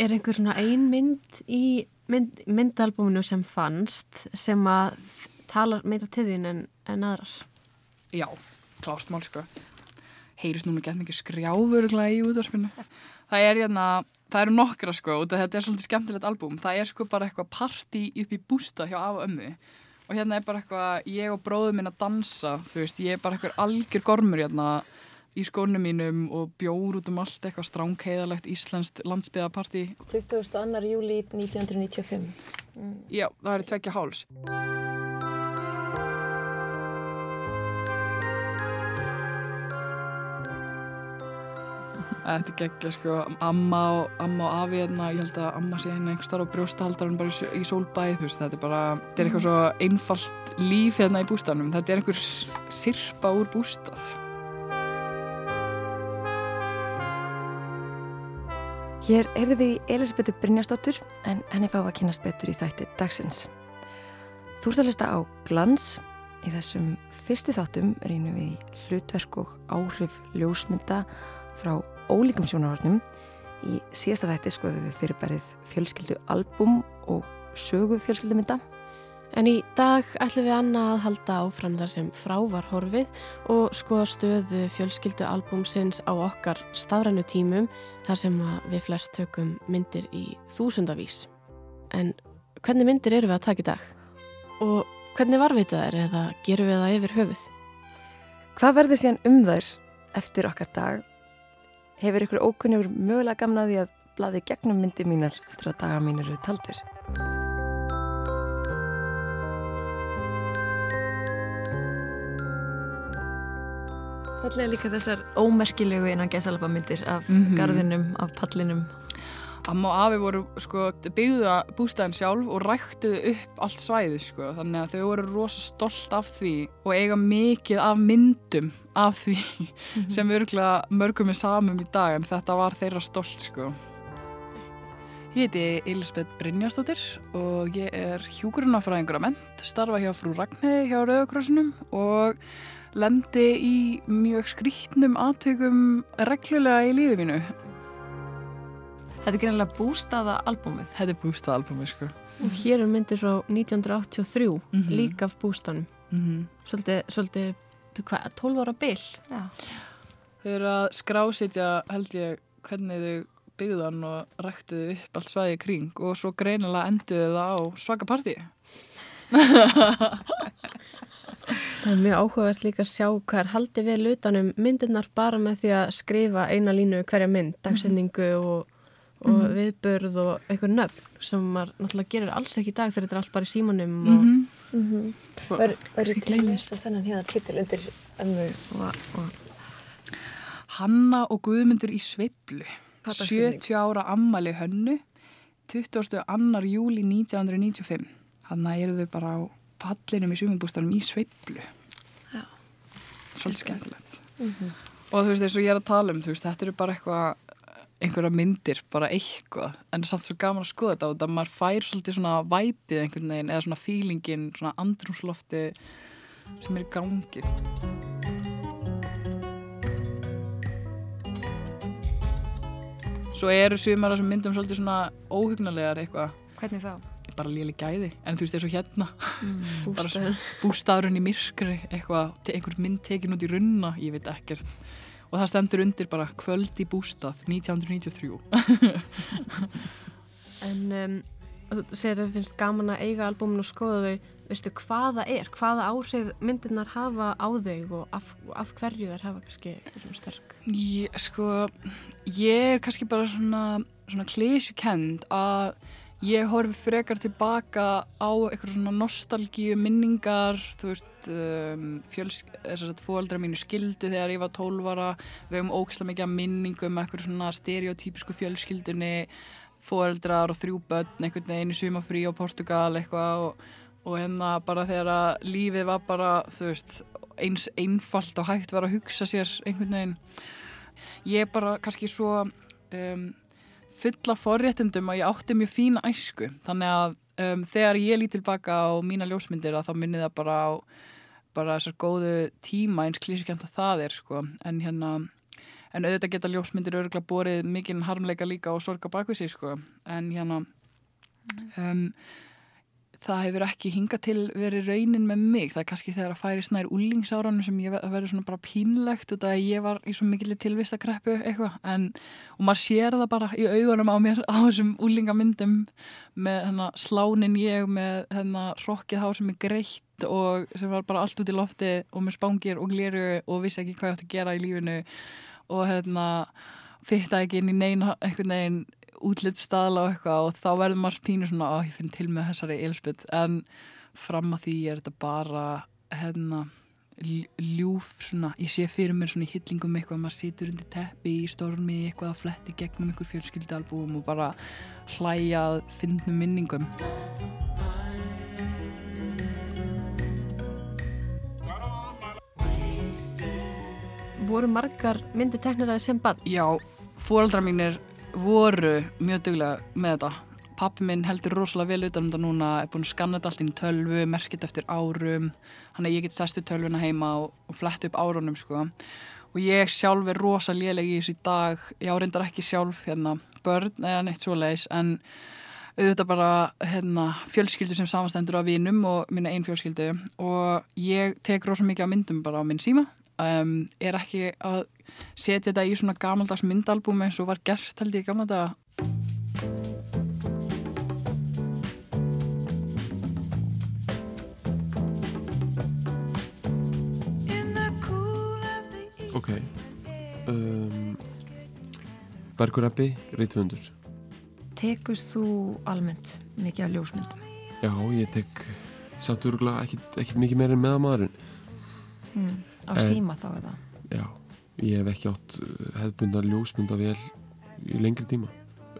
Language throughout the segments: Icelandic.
er einhver svona ein mynd í mynd, myndalbúminu sem fannst sem að talar meira til þín en, en aðrar? Já, klárt mál sko. Heyrist núna gett mikið skrjáfuruglega í útvarpinu. Það er hérna, það eru nokkra sko þetta er svolítið skemmtilegt albúm. Það er sko bara eitthvað party upp í bústa hjá af ömmu og hérna er bara eitthvað ég og bróðum minn að dansa, þú veist, ég er bara eitthvað algjör gormur hérna í skónum mínum og bjór út um allt eitthvað stránkeiðalegt íslenskt landsbyðapartí 22. júli 1995 mm. Já, það er tvekja háls Þetta er geggja sko, amma og, amma og afi hérna, ég held að amma sé hérna einhver starf á brjóstahaldarinn bara í, í sólbæði, þetta er bara, þetta er eitthvað svo einfalt líf hérna í bústanum, þetta er einhver sirpa úr bústað. Hér erðu við í Elisabethu Brynjastóttur en henni fá að kynast betur í þætti dagsins. Þú ert að hlusta á glans. Í þessum fyrstu þáttum reynum við í hlutverk og áhrif ljósmynda frá ólíkum sjónarhornum. Í síðasta þætti skoðum við fyrirbærið fjölskyldu album og sögu fjölskyldumynda. En í dag ætlum við Anna að halda áfram þar sem frávar horfið og skoða stöðu fjölskyldu albúmsins á okkar stafrænu tímum þar sem við flest tökum myndir í þúsundavís. En hvernig myndir eru við að taka í dag? Og hvernig varvitað er eða gerum við það yfir höfuð? Hvað verður síðan um þær eftir okkar dag Hefur ykkur ókunnugur mögulega gamnaði að blaði gegnum myndi mínar eftir að daga mín eru taldir? Fallega líka þessar ómerkilegu einan gæsalapa myndir af mm -hmm. garðinum, af pallinum Amma og Afi voru sko byggða bústæðin sjálf og ræktuðu upp allt svæði sko þannig að þau voru rosa stolt af því og eiga mikið af myndum af því mm -hmm. sem örgulega mörgum er samum í dag en þetta var þeirra stolt sko. Ég heiti Elisabeth Brynjastóttir og ég er hjúgrunafræðingur að ment, starfa hjá frú Ragnhegi hjá Rauðakrossunum og lendi í mjög skrítnum aðtökum reglulega í lífið mínu Þetta er greinlega bústaða albúmið. Þetta er bústaða albúmið, sko. Og hér er myndir frá 1983, mm -hmm. líka af bústanum. Mm -hmm. Svolítið, svolítið, hvað, 12 ára byll. Já. Þau eru að skrásitja, held ég, hvernig þau byggðan og ræktuðu upp allt svæði kring og svo greinilega enduðu það á svaka partí. Það er mjög áhugavert líka að sjá hvað er haldið vel utanum myndirnar bara með því að skrifa eina línu hverja mynd, dagsendingu og og mm -hmm. viðbörð og einhver nöfn sem maður náttúrulega gerir alls ekki í dag þegar þetta er allt bara í símanum og mm -hmm. Var þetta gleymist að þennan hérna titil undir ömmu og, og Hanna og Guðmundur í Sveiblu 70 ára ammali hönnu 20. annar júli 1995 Hanna eru þau bara á pallinum í sumabústanum í Sveiblu Svolítið skemmtilegt. Mm -hmm. og þú veist þess að ég er að tala um veist þetta eru bara eitthvað einhverja myndir, bara eitthvað. En það er samt svo gaman að skoða þetta og það maður fær svolítið svona væpið einhvern veginn eða svona fílingin, svona andrumslofti sem er í gangi. Svo eru sumara sem myndum svolítið svona óhugnarlegar eitthvað. Hvernig þá? Bara léli gæði, en þú veist eins og hérna. Mm, bara bústafrun í myrkri eitthvað, einhver mynd tekin út í runna, ég veit ekkert. Og það stendur undir bara kvöld í bústað 1993 En um, þú segir að það finnst gaman að eiga albúmin og skoða þau. Veistu hvaða er, hvaða áhrif myndirnar hafa á þau og af, af hverju þær hafa kannski svona sterk? Ég, sko, ég er kannski bara svona, svona klísjukend að Ég horfi frekar tilbaka á eitthvað svona nostalgíu minningar, þú veist, um, fóaldra mínu skildu þegar ég var 12 ára, við hefum ógislega mikið minningum eitthvað svona stereotypísku fjölskyldunni, fóaldrar og þrjú börn, einhvern veginn í sumafrí á Portugal eitthvað og, og hérna bara þegar lífið var bara, þú veist, eins einfalt og hægt var að hugsa sér einhvern veginn. Ég er bara kannski svo... Um, fulla forréttindum að ég átti mjög fína æsku. Þannig að um, þegar ég lít tilbaka á mína ljósmyndir að þá minni það bara á bara þessar góðu tíma eins klísukent að það er sko. En hérna en auðvitað geta ljósmyndir örgulega borið mikinn harmleika líka og sorga bak við sig sko. En hérna um, það hefur ekki hingað til verið raunin með mig, það er kannski þegar að færi snær úlingsáranum sem ég verður svona bara pínlegt út af að ég var í svo mikil tilvistakreppu eitthvað, en og maður sér það bara í augunum á mér á þessum úlingamyndum með hérna slánin ég með hérna rokkið hár sem er greitt og sem var bara allt út í lofti og með spángir og gleru og vissi ekki hvað ég ætti að gera í lífinu og hérna fyrta ekki inn í neina einhvern veginn útlitt staðla og eitthvað og þá verður maður pínu svona að ég finn til með þessari Elisabeth en fram að því er þetta bara hérna ljúf svona, ég sé fyrir mér svona í hillingum eitthvað, maður situr undir teppi í stormi eitthvað að fletti gegnum einhver fjölskyldalbúum og bara hlæjað finnum minningum Voru margar myndir teknir að sem bann? Já, fóraldra mínir voru mjög duglega með þetta. Pappi minn heldur rosalega vel utan um þetta núna, er búin að skanna þetta allt inn tölvu, merkit eftir árum, hann er ég get sæstu tölvuna heima og, og flett upp árunum sko. Og ég sjálf er rosa léleg í þessu í dag, ég áreindar ekki sjálf hérna, börn eða neitt svo leiðis, en auðvitað bara hérna, fjölskyldu sem samanstendur af vinum og minna einn fjölskyldu og ég tek rosa mikið á myndum bara á minn síma, um, er ekki að setja þetta í svona gamaldags myndalbum eins og var gert held ég gamla þetta Ok. Um, Bergur Eppi, Rítvöndur Tekur þú almennt mikið af ljósmyndum? Já, ég tek samt örgulega ekkert mikið meira en meðamaðurinn mm, Á En- síma þá eða? Já, ég hef ekki átt uh, hefðbundar ljósmyndavél í lengri tíma.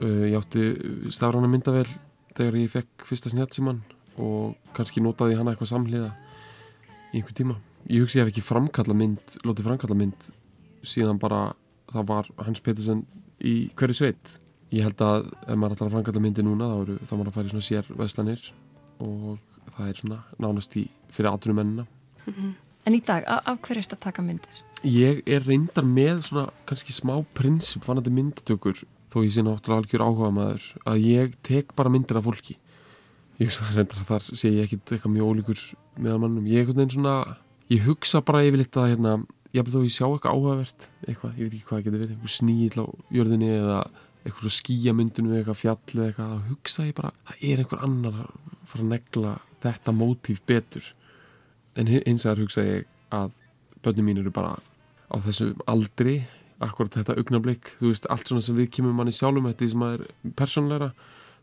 Uh, ég átti stafrana myndavél þegar ég fekk fyrsta snjálfsíman og kannski notaði hana eitthvað samhliða í einhver tíma. Ég hugsi ég hef ekki framkalla mynd, lotið framkalla mynd síðan bara það var Hans Petersen í hverju sveit. Ég held að ef maður ætlar að framkalla myndi núna þá eru þá maður að fara í svona sér veslanir og það er svona nánast í fyrir aðtunum mennina. En í dag, af, hverju ertu að taka myndir? Ég er reyndar með svona kannski smá prinsip vanandi myndatökur þó ég sé náttúrulega algjör áhuga maður að ég tek bara myndir af fólki. Ég hugsa það reyndar að þar sé ég ekkit eitthvað mjög ólíkur meðal mannum. Ég, er einhvern veginn svona, ég hugsa bara yfirleitt að hérna, ég hef þó ég sjá eitthvað áhugavert eitthvað, ég veit ekki hvað það getur verið eitthvað sníl á jörðinni eða eitthvað skíamyndinu eitthvað fjall eða eitthvað þá hugsa ég bara, það er einhver annar að fara að negla þetta mótíf betur en hi- hins vegar hugsa ég að börnum mín eru bara á þessu aldri akkurat þetta augnablik, þú veist, allt svona sem við kemur manni sjálfum, þetta er sem að er persónleira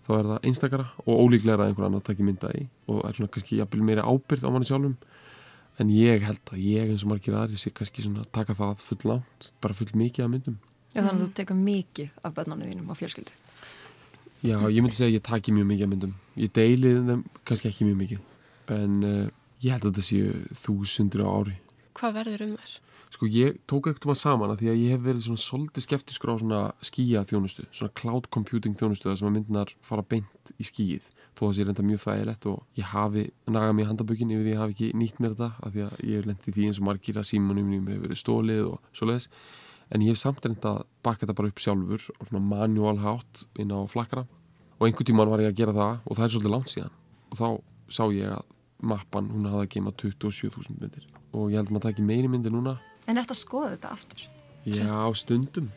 þá er það einstakara og ólíklega að einhver annar takki mynda í og er svona kannski jafnvel meira ábyrgd á manni sjálfum. En ég held að ég eins og margir aðri sé kannski svona taka það full langt bara full mikið af myndum. Já, þannig að þú tekur mikið af börnarnu þínum á fjölskyldu. Já, ég myndi segja að ég taki mjög mikið af myndum. Ég deili þeim kannski ekki mjög mikið. En uh, ég held að þetta séu þúsundur á ári. Hvað verður um þér? Sko ég tók ekkert um að saman að því að ég hef verið svona svolítið skeptiskur á svona skíja þjónustu, svona cloud computing þjónustu þar sem að myndinar fara beint í skíið þó að það sé reynda mjög þægilegt og ég hafi nagað mér handabökin yfir því að ég hafi ekki nýtt mér þetta af því að ég hef lendið því eins og margir að símanum mínum hefur verið stólið og svoleiðis. En ég hef samt reynda baka þetta bara upp sjálfur og svona manual hátt inn á flakkara. Og einhvern tíman var ég að gera það og það er svolítið langt síðan. Og þá sá ég að mappan hún hafði að geima 27.000 myndir. Og ég held maður að taki meiri myndir núna. En ert að skoða þetta aftur? Já, stundum.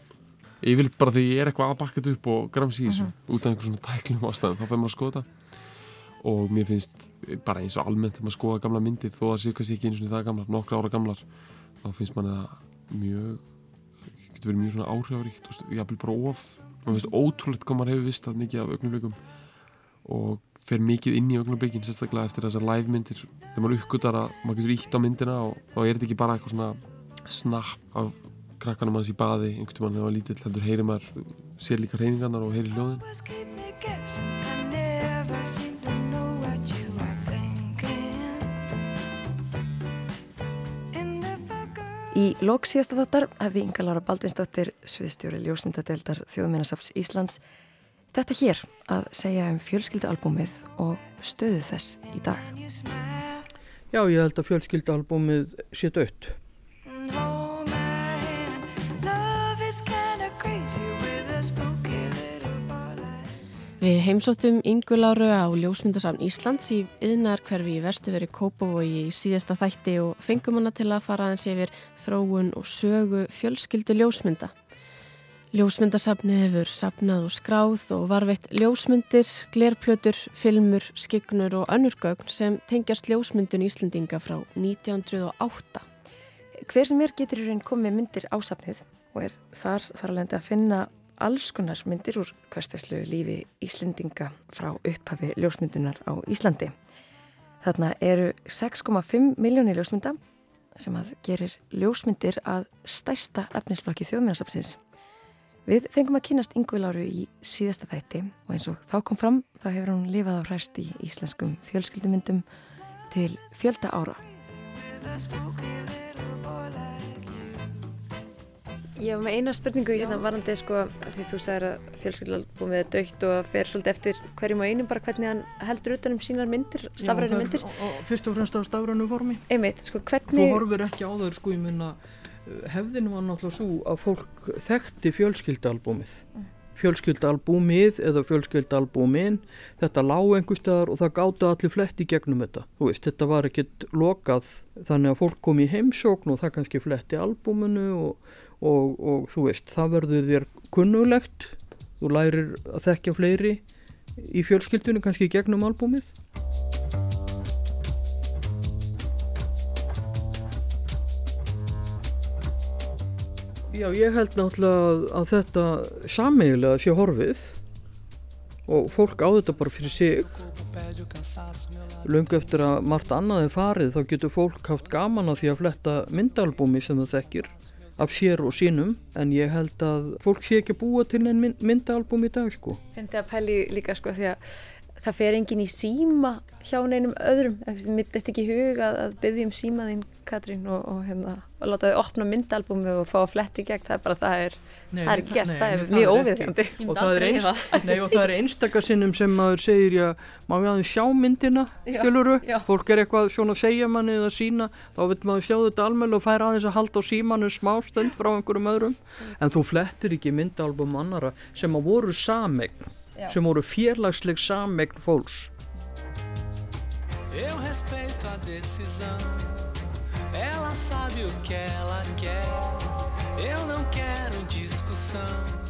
Ég vil bara því ég er eitthvað að bakka þetta upp og gramsi í þessu Mhm. út af einhver svona tæklum ástæðum þá fyrir maður að skoða þetta. Og mér finnst bara eins og almennt þegar maður skoða gamla myndir þó að það sé kannski ekki eins og það gamlar nokkra ára gamlar þá finnst manni það mjög getur verið mjög svona áhrifaríkt og jafnvel bara of maður finnst ótrúlegt hvað maður hefur vist að mikið af augnablikum og fer mikið inn í augnablikin sérstaklega eftir þessar live myndir. Þegar maður uppgötar að maður getur ítt á myndina og þá er þetta ekki bara eitthvað svona snapp af krakkanum hans í baði einhvern veginn þegar maður lítill heldur heyrir maður sér líka reyningarnar og heyrir hljóðin. Í lók síðasta þáttar hefði Inga Lára Baldvinsdóttir, sviðstjóri ljósmyndadeildar Þjóðminnasaps Íslands, Þetta hér að segja um fjölskyldualbúmið og stöðu þess í dag. Já, ég held að fjölskyldualbúmið sé dött. Við heimsóttum ynguláru á Ljósmyndasafn Íslands í yðnar hverfi í verstuveri Kópavogi í síðasta þætti og fengum hana til að fara aðeins yfir þróun og sögu fjölskyldu ljósmynda. Ljósmyndasafni hefur sapnað og skráð og varveitt ljósmyndir, glerplötur, filmur, skyggnur og önnurgögn sem tengjast ljósmyndun Íslendinga frá 1908. Hver sem er getur í raun komið myndir á safnið og er þar þar alveg að finna alls konar myndir úr hverstæslu lífi Íslendinga frá upphafi ljósmyndunar á Íslandi. Þarna eru 6,5 miljónir ljósmynda sem að gerir ljósmyndir að stærsta efnisflokki þjóðmjörnsapsins. Við fengum að kynast Ingu Láru í síðasta þætti og eins og þá kom fram þá hefur hún lifað á hræst í íslenskum fjölskyldumyndum til fjölda ára. Ég var með eina spurningu hérna varandi sko því þú sagðir að fjölskyldalbúmið er dögt og fer svolítið eftir hverjum og einum bara hvernig hann heldur utan um sínar myndir, stafrænu myndir. Já, og, og fyrst og fremst á stafrænu formi. Einmitt, sko Þú hvernig, horfir ekki á þau sko, ég minna, hefðin var náttúrulega svo að fólk þekkti fjölskyldalbúmið. Fjölskyldalbúmið eða fjölskyldalbúmin, þetta lág einhver staðar og það gáttu allir flett í gegnum þetta. Veist, þetta var ekkit lokað þannig að fólk kom í heimsókn og það kannski fletti albúminu og, og, og þú veist, það verður þér kunnulegt, þú lærir að þekkja fleiri í fjölskyldunni kannski gegnum albúmið. Já, ég held náttúrulega að, þetta sameigilega sé horfið og fólk á þetta bara fyrir sig. Lungu eftir að margt annað er farið þá getur fólk haft gaman að því að fletta myndalbúmi sem það þekkir af sér og sínum en ég held að fólk sé ekki að búa til einn mynd, myndalbúm í dag sko. finnst að pæli líka sko því að það fer enginn í síma hjá neinum öðrum, mitt eftir ekki í hug að, að byggja um símaðinn Katrín og, og hérna, og láta þau opna myndalbúmi og fá að fletti gegn, það er bara, það er Nei, það er ekki gert, nei, það er mjög óviðhengandi og það er, einst, nei, og það er einstakasinnum sem maður segir já, má við aðeins sjá myndina? Skiluru, fólk er eitthvað svona að segja manni eða sína, þá vil maður sjá þetta almenn og fær aðeins að halda á símanu smá stund frá einhverjum öðrum, en þú flettir ekki myndalbum annara sem að voru samegn, sem voru félagsleg samegn fólks Eu respeito a decisão. Ela sabe o que ela quer. Eu não quero discussão.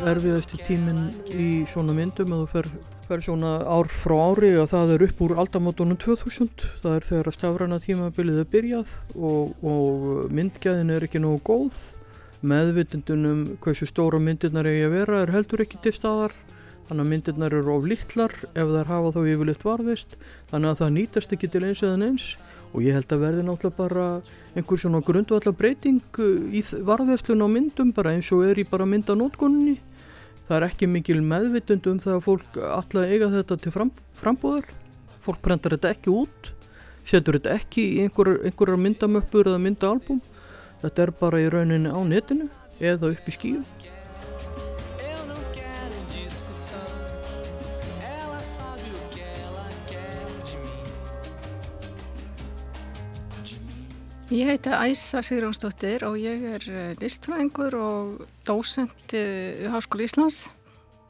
Erfiðasti tíminn í svona myndum að þú fer, fer svona ár frá ári og það er upp úr aldamótunum 2000 það er þegar að stafræna tímabilið er byrjað og, og myndgæðin er ekki nógu góð meðvitundunum hversu stóra myndirnar eigi að vera er heldur ekki til staðar. Þannig að myndirnar eru of litlar ef þær hafa þá yfirleitt varðist þannig að það nýtast ekki til eins eða eins og ég held að verði náttúrulega bara einhver svona grundvallar breyting uh, í varðveislun á myndum bara eins og er í bara myndanótkunni það er ekki mikil meðvitund um það að fólk alltaf eiga þetta til fram, frambúðar. Fólk prentar þetta ekki út setur þetta ekki í einhver, einhverjar myndamöppur eða myndaalbum þetta er bara í rauninni á netinu eða upp í skíu. Ég heiti Æsa Sigurjónsdóttir og ég er eh, listfræðingur og dósent í Háskóla Íslands.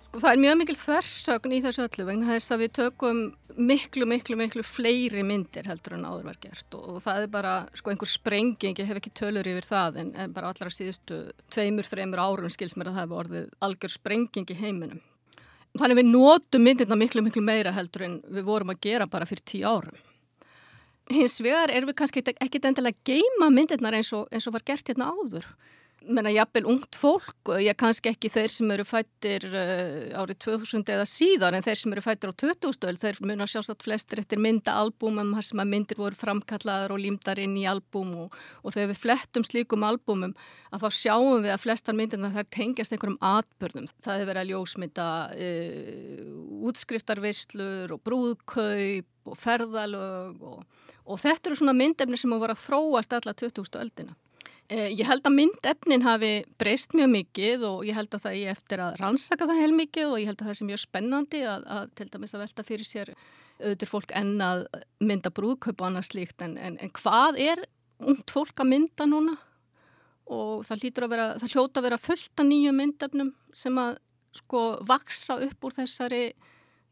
Sko, það er mjög mikil þversögn í þessu öllu vegna þess að við tökum miklu, miklu, miklu fleiri myndir heldur en áður var gert og, og það er bara sko einhver sprenging, ég hef ekki tölur yfir það en, en bara allra síðustu tveimur, þreimur árum skils mér að það hefur orðið algjör sprenging í heiminum. Þannig við notum myndirna miklu, miklu meira heldur en við vorum að gera bara fyrir tíu árum. Hins vegar erum við kannski ekki endilega að geima myndirnar eins og, eins og var gert hérna áður. Menna, jafnvel ungt fólk, ég kannski ekki þeir sem eru fættir uh, árið 2000 eða síðan en þeir sem eru fættir á 2000 þeir muna sjálfsagt flestir eftir myndaalbúmum sem að myndir voru framkallaðar og límdar inn í albúm og, og þegar við flettum slíkum albúmum að þá sjáum við að flestar myndirna þær tengjast einhverjum atbörnum. Það hefur verið að ljósmynda uh, útskriftarvislur og brúðkaup og ferðalög og, og þetta eru svona myndefni sem voru að þróast alla 2000 öldina. Eh, Ég held að myndefnin hafi breyst mjög mikið og ég held að það ég eftir að rannsaka það heil mikið og ég held að það sé mjög spennandi að, að til dæmis að velta fyrir sér auðvitað fólk enn að mynda brúðkaup og annað slíkt en, en, en hvað er ungt fólk að mynda núna og það vera, það hljóta að vera fullt af nýju myndefnum sem að sko vaksa upp úr þessari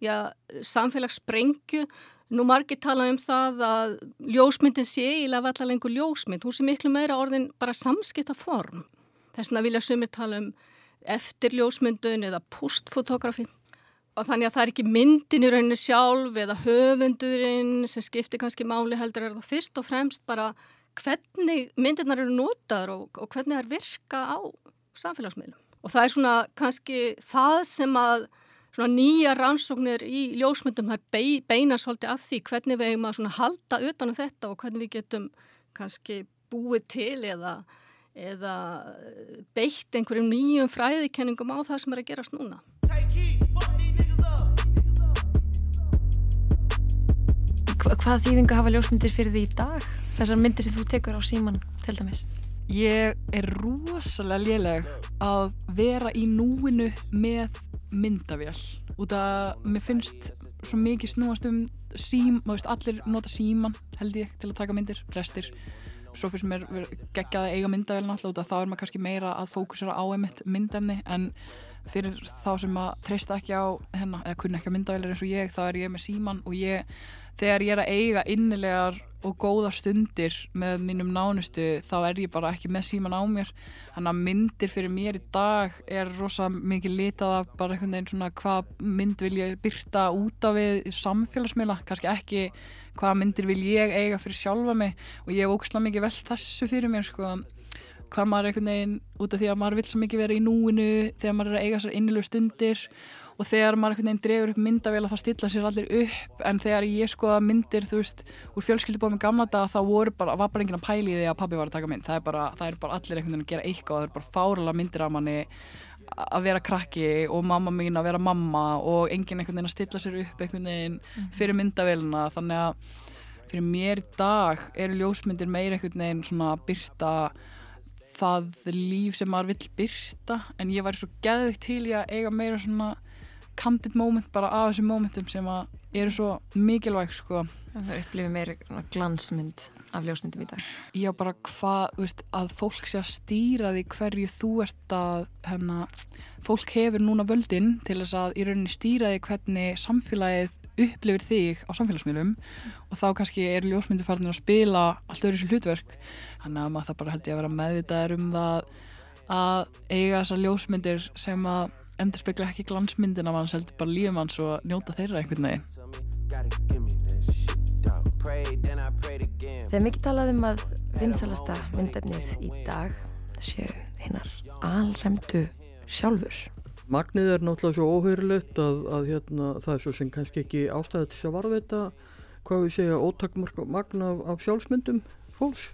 já, samfélagssprengju. Nú margir tala um það að ljósmyndin sé eiginlega valla lengur ljósmynd. Hún sé miklu meira orðin bara samskipta form. Þess vegna vilja sumir tala um eftir ljósmyndun eða postfotografi. Og þannig að það er ekki myndin í rauninni sjálf eða höfundurinn sem skiptir kannski máli heldur er það fyrst og fremst bara hvernig myndirnar eru notaður og, og hvernig það er virka á samfélagsmiðlum. Og það er svona kannski það sem að svona nýja rannsóknir í ljósmyndum bei, beina svolítið að því hvernig við eigum að svona halda utanum þetta og hvernig við getum kannski búið til eða, eða beitt einhverjum nýjum fræðikenningum á það sem er að gerast núna. Hva, hvað þýðingu hafa ljósmyndir fyrir því í dag? Þessar myndir sem þú tekur á síman til dæmis. Ég er rosalega léleg að vera í núinu með myndavél. Út að mér finnst svo mikið snúast um sím, maður veist allir nota síman held ég til að taka myndir, flestir. Svo finnst mér geggjað að eiga myndavél náttúrulega þá er maður kannski meira að fókusera á einmitt myndefni en fyrir þá sem að treysta ekki á hennar eða kunna ekki að myndavélir eins og ég þá er ég með síman og ég þegar ég er að eiga innilegar og góða stundir með mínum nánustu þá er ég bara ekki með síman á mér. Þannig að myndir fyrir mér í dag er rosa mikið litað af bara einhvern veginn svona hvað mynd vil ég byrta út af við samfélagsmiðla. Kannski ekki hvað myndir vil ég eiga fyrir sjálfa mig. Og ég hef óksla mikið vel þessu fyrir mér sko. Hvað maður er einhvern veginn út af því að maður vil svo mikið vera í núinu þegar maður er að eiga sér innilegu stundir og þegar maður einhvern veginn dregur upp myndavél þá stilla sér allir upp. En þegar ég skoða myndir þú veist úr fjölskyldubóð með gamla dag þá voru bara, var bara enginn að pæli því að pabbi var að taka mynd. Það er bara, það er bara allir einhvern veginn að gera eitthvað það er bara fárala myndir af manni að vera krakki og mamma mín að vera mamma og enginn einhvern veginn að stilla sér upp einhvern veginn fyrir myndavélina. Þannig að fyrir mér í dag eru ljósmyndir meir einhvern veginn svona að byrta það líf sem maður vill byrta en ég væri svo geðvikt til í að eiga meira svona candid moment bara af þessum momentum sem að eru svo mikilvæg sko. Það upplifir meira glansmynd af ljósmyndum í dag. Já bara hvað, veist, að fólk sé að stýra því hverju þú ert að hérna, fólk hefur núna völdin til þess að í rauninni stýra því hvernig samfélagið upplifir þig á samfélagsmiðlum. Og þá kannski eru ljósmyndir farin að spila allt öðru sér hlutverk. Þannig að maður það bara held ég að vera meðvitaður um það að eiga þessar ljósmyndir sem að endur spekla ekki glansmyndin af hans heldur bara lífum hans og njóta þeirra einhvern veginn Þegar mikið talað um að vinsalasta myndefnið í dag séu einar alremdu sjálfur. Magnið er náttúrulega svo óhörulegt að, að hérna, það er svo sem kannski ekki ástæði til að varðveita hvað við segja ótakmark magna af, af sjálfsmyndum fólks.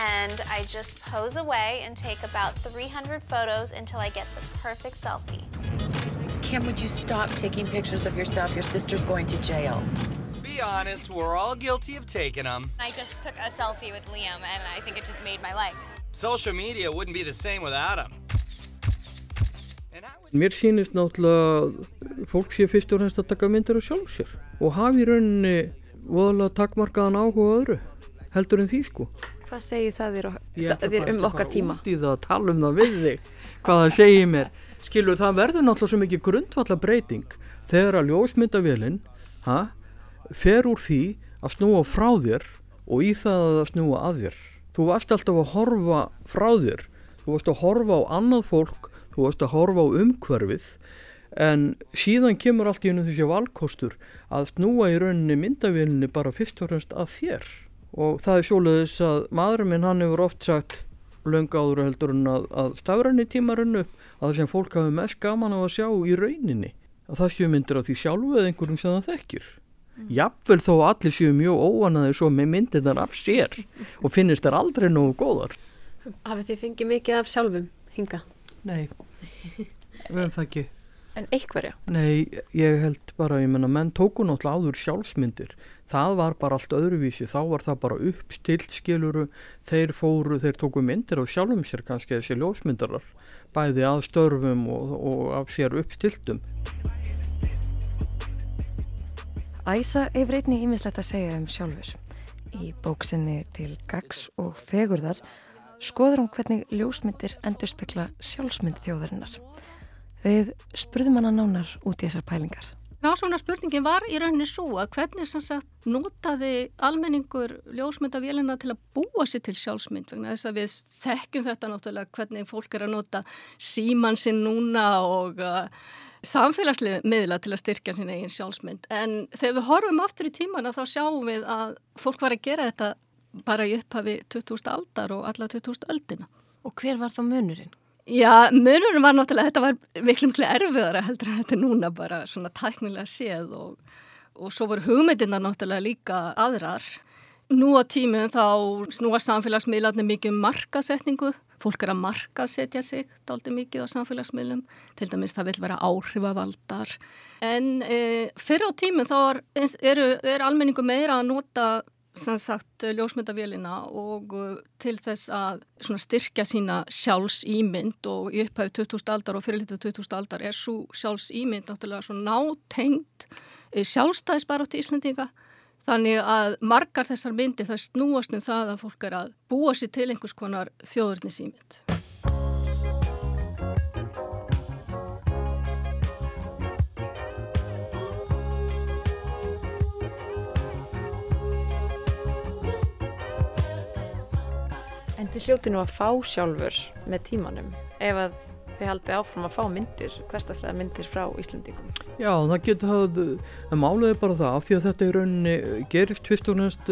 And I just pose away and take about 300 photos until I get the perfect selfie. Kim, would you stop taking pictures of yourself? Your sister's going to jail. Be honest, we're all guilty of taking them. I just took a selfie with Liam and I think it just made my life. Social media wouldn't be the same without them. Mér sýnist náttúrulega fólk sé fyrst og fremst að taka myndir á sjálf sér og hafi í rauninni voðalega takmarkaðan áhuga öðru heldur en því sko. Hvað segir það þér, Ég ætla þér bara um að okkar fara tíma? út í það að tala um það við þig hvað það segir mér. Skilur það verður náttúrulega svo mikið grundvalla breyting þegar að ljósmyndavélinn ha, fer úr því að snúa frá þér og í það að snúa að þér. Þú varst alltaf að horfa frá þér. Þú varst að horfa á annað fólk þú varst að horfa á umhverfið en síðan kemur allt í hennu þessi valkostur að snúa í rauninni myndavélinni bara fyrst og fremst að þér og það er sjóleðis að maðurinn minn hann hefur oft sagt löngu áður heldur en að, að stafræni tíma runnu upp að það sem fólk hafi mest gaman á að sjá í rauninni að það séu myndir á því sjálfu eða einhverjum sem það þekkir jafnvel þó allir séu mjög óanaði svo með myndirnar af sér og finnist þær aldrei nógu góðar Hafið þið fengið mikið af sjálfum hinga? Nei, við höfum það ekki En einhverja? Nei, ég held bara, ég menna, menn tóku náttúrulega áður sjálfsmyndir. Það var bara allt öðruvísi, þá var það bara uppstilt skiluru, þeir fóru, þeir tóku myndir á sjálfum sér kannski þessi ljósmyndarar, bæði að störfum og, og af sér uppstiltum. Æsa hefur einnig ímislegt að segja um sjálfur. Í bóksinni til gags og fegurðar skoður hún hvernig ljósmyndir endurspegla sjálfsmynd þjóðarinnar. Við spurðum hana nánar út í þessar pælingar. Rásvona spurningin var í rauninni svo að hvernig sagt notaði almenningur ljósmyndavélina til að búa sér til sjálfsmynd vegna þess að við þekkjum þetta náttúrulega hvernig fólk er að nota síman sinn núna og uh, samfélagslega miðla til að styrkja sín eigin sjálfsmynd en þegar við horfum aftur í tímana þá sjáum við að fólk var að gera þetta bara í upphafi 2000 aldar og alla 2000 öldina. Og hver var þá munurinn? Já, munurinn var náttúrulega, þetta var miklu miklu erfiðara heldur en þetta er núna bara svona tæknilega séð og, og svo voru hugmyndina náttúrulega líka aðrar. Nú á tímum þá snúa samfélagsmiðlarnir mikið um markasetningu. Fólk er að markasetja sig daldi mikið á samfélagsmiðlum. Til dæmis það vil vera áhrifavaldar. En e, fyrir á tímum þá er, er, er almenningu meira að nota sem sagt ljósmyndavélina og uh, til þess að styrkja sína sjálfsýmynd og í upphæfi 2000 aldar og fyrirlítið 2000 aldar er svo sjálfsýmynd náttúrulega svo nátengt eh, sjálfstæðisbarátt í Íslandinga þannig að margar þessar myndir það snúast um það að fólk er að búa sér til einhvers konar þjóðurnisýmynd. Þið hljóti nú að fá sjálfur með tímanum ef að þið haldið áfram að fá myndir, hverstaslega myndir frá Íslandingum. Já, það getur það, er bara það, af því að þetta í rauninni gerist fyrst og næst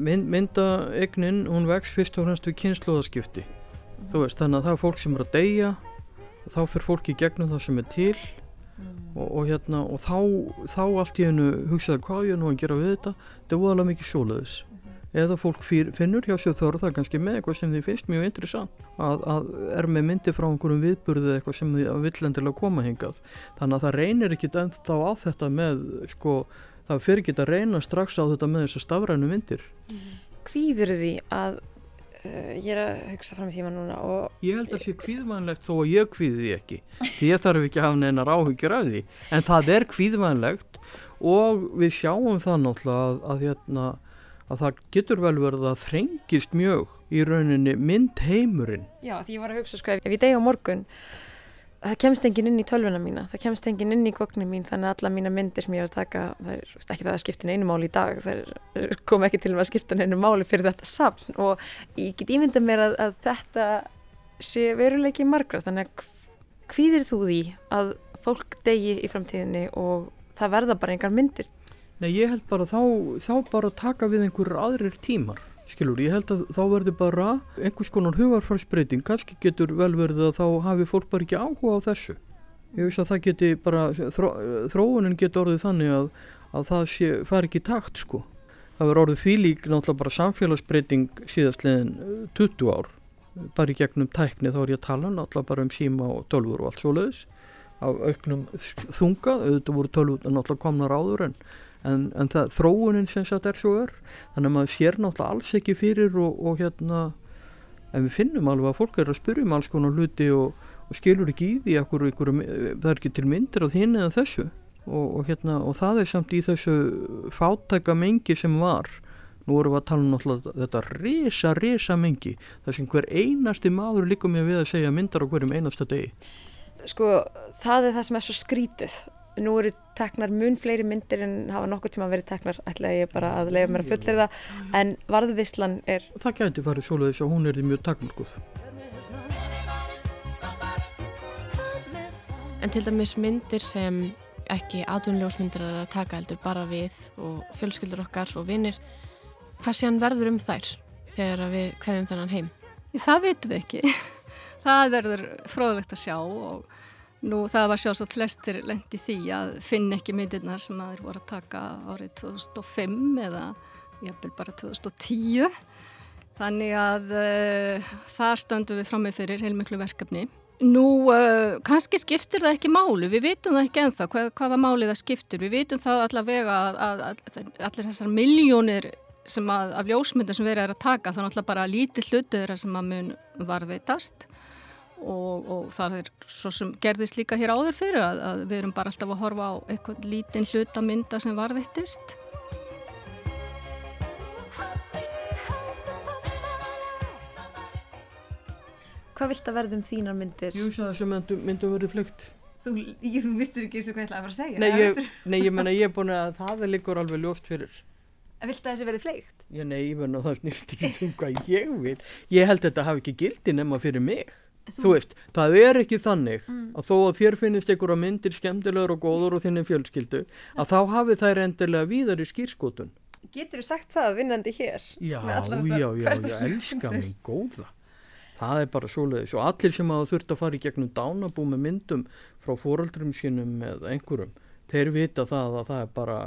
mynd, myndaegnin, hún vex fyrst og næst við kynnslóðaskipti. Mm. Þú veist, þannig að það er fólk sem er að deyja þá fyrir fólk í gegnum það sem er til mm. og, og hérna, og þá, þá allt í hennu hugsaði hvað ég nú að gera við þetta, þetta er óalega mikið sjólaðis eða fólk fyr, finnur hjá sér þörð það kannski með eitthvað sem þið finnst mjög interessant. Að, að er með myndi frá einhverjum viðburðið eitthvað sem þið villendilega koma hingað. Þannig að það reynir ekki ennþá á þetta með sko, það fyrir ekki að reyna strax á þetta með þessar stafrænu myndir. Hvíður því að uh, ég er að hugsa fram í tíma núna og Ég held að það sé hvíðvænlegt þó að ég hvíði því ekki. Því ég þarf ekki að hafa neinar áhyggjur af því. En það er hvíðvænlegt og við sjáum það náttúrulega að, að hérna að það getur vel verið að þrengist mjög í rauninni mynd heimurinn. Já, því ég var að hugsa sko, ef ég degi á morgun, það kemst engin inn í tölvuna mína, það kemst engin inn í gognum mín, þannig að alla mína myndir sem ég var að taka, það er ekki það að skipta einu máli í dag, það kom ekki til að skipta einu máli fyrir þetta safn og ég get ímynda mér að, að þetta sé veruleiki margra, þannig að hvíðir þú því að fólk degi í framtíðinni og það verða bara engar myndir Nei, ég held bara þá, þá bara taka við einhverjur aðrir tímar, skilur, ég held að þá verður bara einhvers konar hugarfarsbreyting, kannski getur vel verið að þá hafi fólk bara ekki áhuga á þessu. Ég veist að það geti bara, þró, þróunin getur orðið þannig að, að það sé, fari ekki takt, sko. Það verður orðið því lík náttúrulega bara samfélagsbreyting síðastlegin 20 ár, bara í gegnum tækni þá er ég að tala náttúrulega bara um síma og tölfur og allt svo leiðis, á auknum þunga, auðvitað voru tölfur náttúrulega komnar áður en en, en það, þróunin sem þetta er svo ör þannig að maður sér náttúrulega alls ekki fyrir og, og hérna en við finnum alveg að fólk er að spyrja um alls konar hluti og, og skilur ekki í því ekkur, ekkur, það er ekki til myndir á þín eða þessu. Og, hérna og það er samt í þessu fátæka mengi sem var. Nú vorum við að tala um náttúrulega þetta resa, resa mengi það sem hver einasti maður líka með við að segja myndar á hverjum einasta degi. Sko það er það sem er svo skrítið nú eru teknar mun fleiri myndir en hafa nokkuð tíma verið teknar ætla ég bara að leiða mér að fullera það en varðvislan er Það gæti farið svoleiðis og hún er því mjög takmörguð En til dæmis myndir sem ekki aðunljósmyndir er að taka heldur bara við og fjölskyldur okkar og vinnir hvað sé hann verður um þær þegar við kveðum þennan heim? Það veitum við ekki. Það verður fróðlegt að sjá og Nú það var sjálfsagt flestir lendi því að finn ekki myndirnar sem að þeir voru að taka árið 2005 eða jafnvel bara 2010. Þannig að uh, það stöndum við fram með fyrir heilmiklu verkefni. Nú uh, kannski skiptir það ekki máli, við vitum það ekki enþá hvað, hvaða máli það skiptir. Við vitum það allavega að, að, að allir þessar miljónir sem að, af ljósmyndar sem verið er að taka þannig að bara lítið hlutið þeirra sem að mun varveitast og, og það er svo sem gerðist líka hér áður fyrir að, að við erum bara alltaf að horfa á eitthvað lítinn hlutamynda sem varvittist. hvað vilt að verðum þínar myndir? Jú, það sem myndum, verið flugt. Þú, ég, þú vistur ekki eins og hvað ég ætlaði að fara að segja. Nei, ég, nei, ég menna ég er búin að það er líkur alveg ljóst fyrir. En vilt að þessi verið fleikt? Já, nei, ég menna það snýst ekki um hvað ég vil. Ég held að þetta hafi ekki gildi nema fyrir mig. Þú, veist, það er ekki þannig Mm. að þó að þér finnist einhverja myndir skemmtilegur og góður og þinni fjölskyldu að þá hafi þær endilega víðar í skýrskotun. Getur þú sagt það vinnandi hér? Já, já, já, ég elska mig góða. Það er bara svoleiðis og allir sem hafa þurft að fara í gegnum dánabú með myndum frá fóröldrum sínum eða einhverjum, þeir vita það að það er bara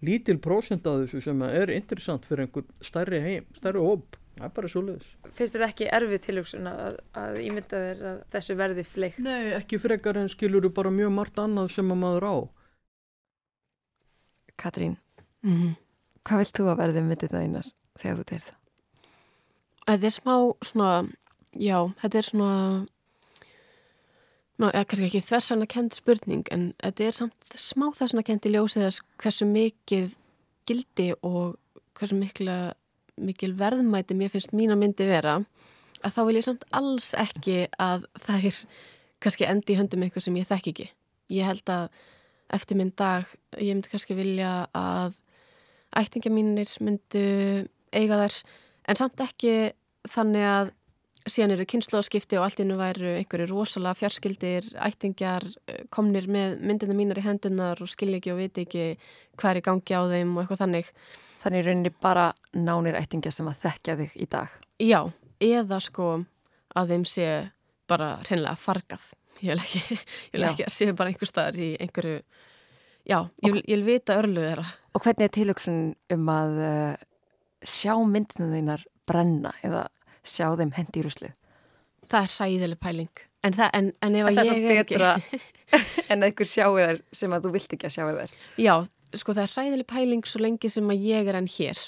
lítil prósent af þessu sem er interessant fyrir einhver stærri heim, stærri hóp. Það er bara svoleiðis. Finnst þér ekki erfið tilhugsun að, að ímynda þér að þessu verði fleikt? Nei, ekki frekar en skilur bara mjög margt annað sem að maður á. Katrín, Mhm. hvað vilt þú að verði myndið það einar þegar þú deyr það? Þetta er smá svona, já, þetta er svona, ná, eða kannski ekki þversana kend spurning, en þetta er samt smá þversana kend í ljósið þess hversu mikið gildi og hversu mikla, mikil verðmæti mér finnst mína myndi vera, að þá vil ég samt alls ekki að það er kannski endi í höndum einhver sem ég þekk ekki. Ég held að eftir minn dag, ég myndi kannski vilja að ættingja mínir myndu eiga þær en samt ekki þannig að síðan eru kynnslóðskipti og allt innu væru einhverju rosalega fjarskildir ættingjar eh, komnir með myndina mínar í hendunar og skilja ekki og viti ekki hvað er í gangi á þeim og eitthvað þannig Þannig rauninni bara nánir ættingja sem að þekkja þig í dag. Já, eða sko að þeim sé bara hreinlega fargað ég vil ekki, ég vil ekki að sé bara einhver staðar í einhverju já, ég vil, ég vil vita örluð þeirra Og hvernig er tilhugsun um að uh, sjá myndinu þínar brenna eða sjá þeim hendi í ruslið? það er hræðileg pæling en, það, en, en ef að það er ég samt er betra ekki en einhver sjáu þær sem að þú vilt ekki að sjáu þær. Já, sko það er hræðileg pæling svo lengi sem að ég er enn hér.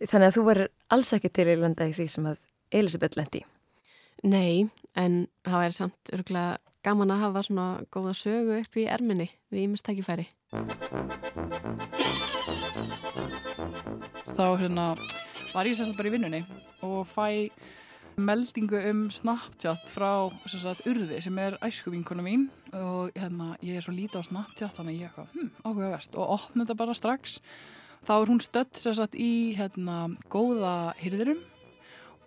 Þannig að þú verður alls ekki til í landa í því sem að Elisabeth lendi. Nei, en það væri samt örgulega gaman að hafa svona góða sögu upp í erminni við ímest tækifæri. þá hérna var ég sérstætt bara í vinnunni og fæ meldingu um Snapchat frá sérstætt Urði sem er æskuvinkona mín og hérna ég er svo lítið á Snapchat þannig ég eitthvað, hm, áhugavert. Og opna þetta bara strax. Þá er hún stödd sérstætt í hérna góða hyrðurum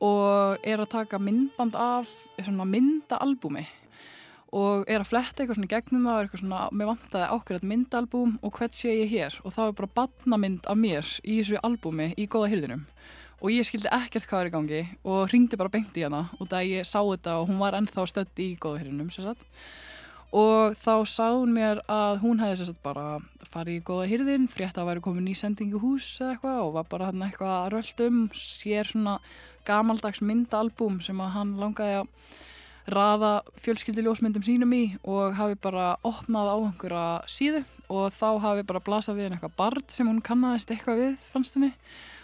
og er að taka myndband af svona myndaalbumi og er að fletta eitthvað svona gegnum það og er eitthvað svona, mér vantaði ákveðat myndalbúm og hvert sé ég hér? Og þá er bara batnamynd af mér í þessu albúmi í góða hyrðinum og ég skildi ekkert hvað er í gangi og ringdi bara beint í hana og það ég sá þetta og hún var ennþá stödd í góða hyrðinum og þá sá hún mér að hún hefði sagt, bara farið í góða hyrðin frétt að væri komin í sendingu hús eða eitthvað og var bara hann eitthvað að röldum sér svona gamaldags myndalbúm sem að hann langaði að raða fjölskyldiljósmyndum sínum í og hafi bara opnað á einhverja síðu og þá hafi bara blasað við eitthvað barn sem hún kannast eitthvað við fannst henni.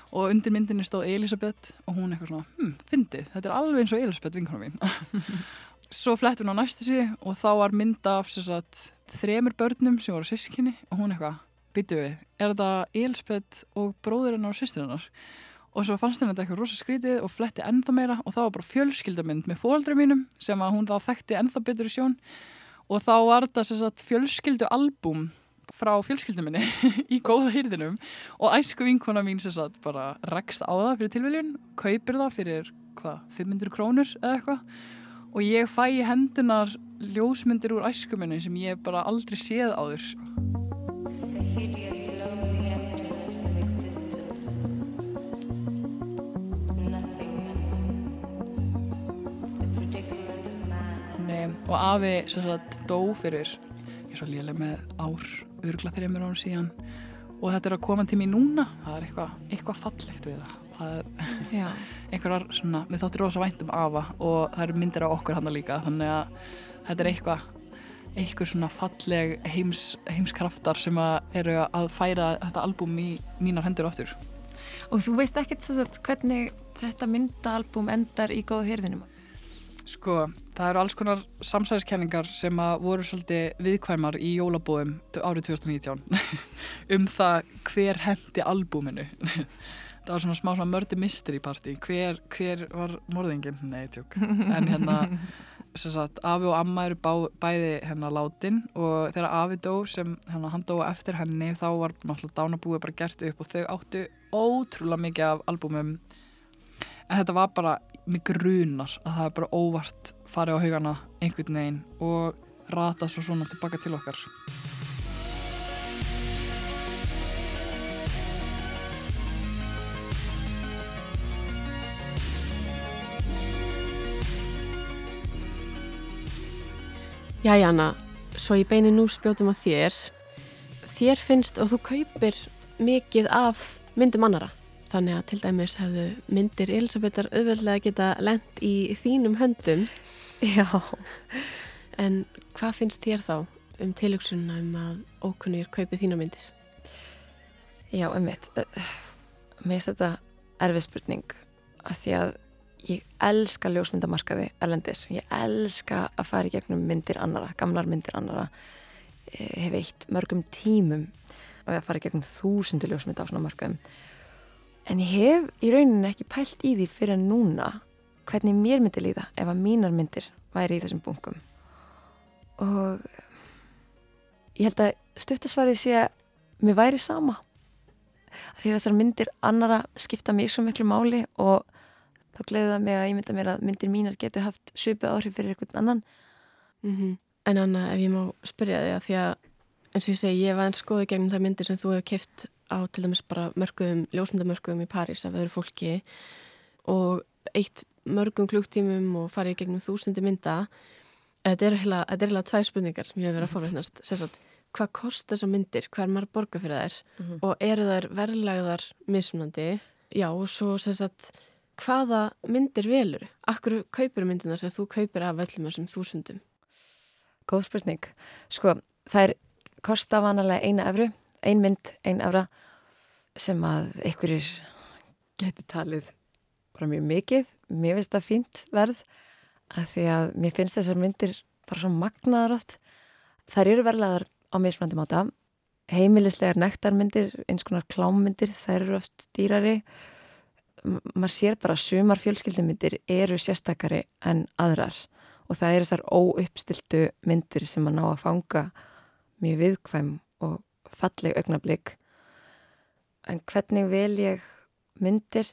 Og undir myndinni stóð Elisabeth og hún eitthvað svona, hm, fyndið, þetta er alveg eins og Elisabeth vinkona mín svo flett hún á næstu síðu og þá var mynda af sagt, þremur börnum sem voru sískinni og hún eitthvað, byttu við er þetta Elisabeth og bróður hennar og sýstir hennar? Og svo fannst henni þetta eitthvað rosa skrítið og fletti ennþá meira og það var bara fjölskyldamynd með fóaldri mínum sem að hún þá þekkti ennþá betur í sjón. Og þá var þetta fjölskyldu albúm frá fjölskylduminni í góða hýrðinum og æsku vinkona mín sem sagt bara rekst á það fyrir tilviljun kaupir það fyrir hvað, 500 krónur eða eitthvað og ég fæ í hendunar ljósmyndir úr æskuminni sem ég bara aldrei séð áður. Nei, og afi sem sagt dó fyrir ég er svo léleg með ár örgla þreymur án síðan. Og þetta er að koma til mér núna. Það er eitthvað, eitthvað fallegt við það. einhverjar svona við þáttum rosa vænt um afa og það eru myndir á okkur hann líka þannig að þetta er eitthvað eitthvað svona falleg heims, heimskraftar sem að eru að færa þetta albúm í mínar hendur áttur Og þú veist ekkert að hvernig þetta myndaalbum endar í góða hyrðinum? Sko, það eru alls konar samsæðiskenningar sem að voru svolítið viðkvæmar í jólabóðum árið 2019 um það hver hendi albúminu. það var svona smá svona mördi mystery party. Hver, hver var morðingin? Nei, tjók. En hérna sem sagt, afi og amma eru bá, bæði hérna látin og þegar afi dó sem hérna, hann dó eftir henni þá var náttúrulega dánabúið bara gert upp og þau áttu ótrúlega mikið af albúmum. En þetta var bara mig grunar að það er bara óvart farið á haugana einhvern veginn og rata svo svona tilbaka til okkar Jæja, Anna, svo ég beini nú spjótum að þér. Þér finnst og þú kaupir mikið af myndum annara. Þannig að til dæmis hefðu myndir Elisabethar auðveldlega geta lent í þínum höndum. Já. En hvað finnst þér þá um tilugsunna um að ókunnir kaupi þína myndir? Já, einmitt. Mér finnst þetta erfið spurning af því að ég elska ljósmyndamarkaði erlendis. Ég elska að fara í gegnum myndir annara, gamlar myndir annara. Ég hef eitt mörgum tímum að fara í gegnum þúsundu ljósmynda á svona markaðum. En ég hef í rauninni ekki pælt í því fyrir núna hvernig mér myndi líða ef að mínar myndir væri í þessum bunkum. Og ég held að stuttasvarið sé að mér væri sama. Því þessar myndir annara skipta mig svo miklu máli og þá gleði það mig að ég mynda mér að myndir mínar getur haft svipu áhrif fyrir einhvern annan. Mm En Anna, ef ég má spyrja þig að því að eins og ég segi, ég var einn skoði gegnum það myndir sem þú hefur keft á til dæmis bara mörgum, ljósmyndamörgum í París af öðru fólki og eitt mörgum klúktímum og farið gegnum þúsundi mynda þetta er heila, er tvær spurningar sem ég hef verið að fáveitnast sérstaklega, hvað kost þessar myndir, hvað er að borga fyrir þær? Mhm. og eru þær verðlagðar mismunandi, já og svo sérstaklega, hvaða myndir velur, akkur kaupir myndina sem þú kaupir af öllum þessum þúsundum Góð spurning. Sko, það er kosta vanalega eina efru, ein mynd, ein efra sem að einhverjir getur talið bara mjög mikið. Mér finnst það fínt verð af því að mér finnst þessar myndir bara svo magnaðar oft. Þær eru verðlegaðar á mismöndum áta. Heimilislegar nektarmyndir, eins konar klámmyndir, þær eru oft dýrari. M maður sér bara að sumar fjölskyldumyndir eru sérstakari en aðrar. Og það eru þessar óuppstiltu myndir sem að ná að fanga mjög viðkvæm og falleg augnablík en hvernig vel ég myndir?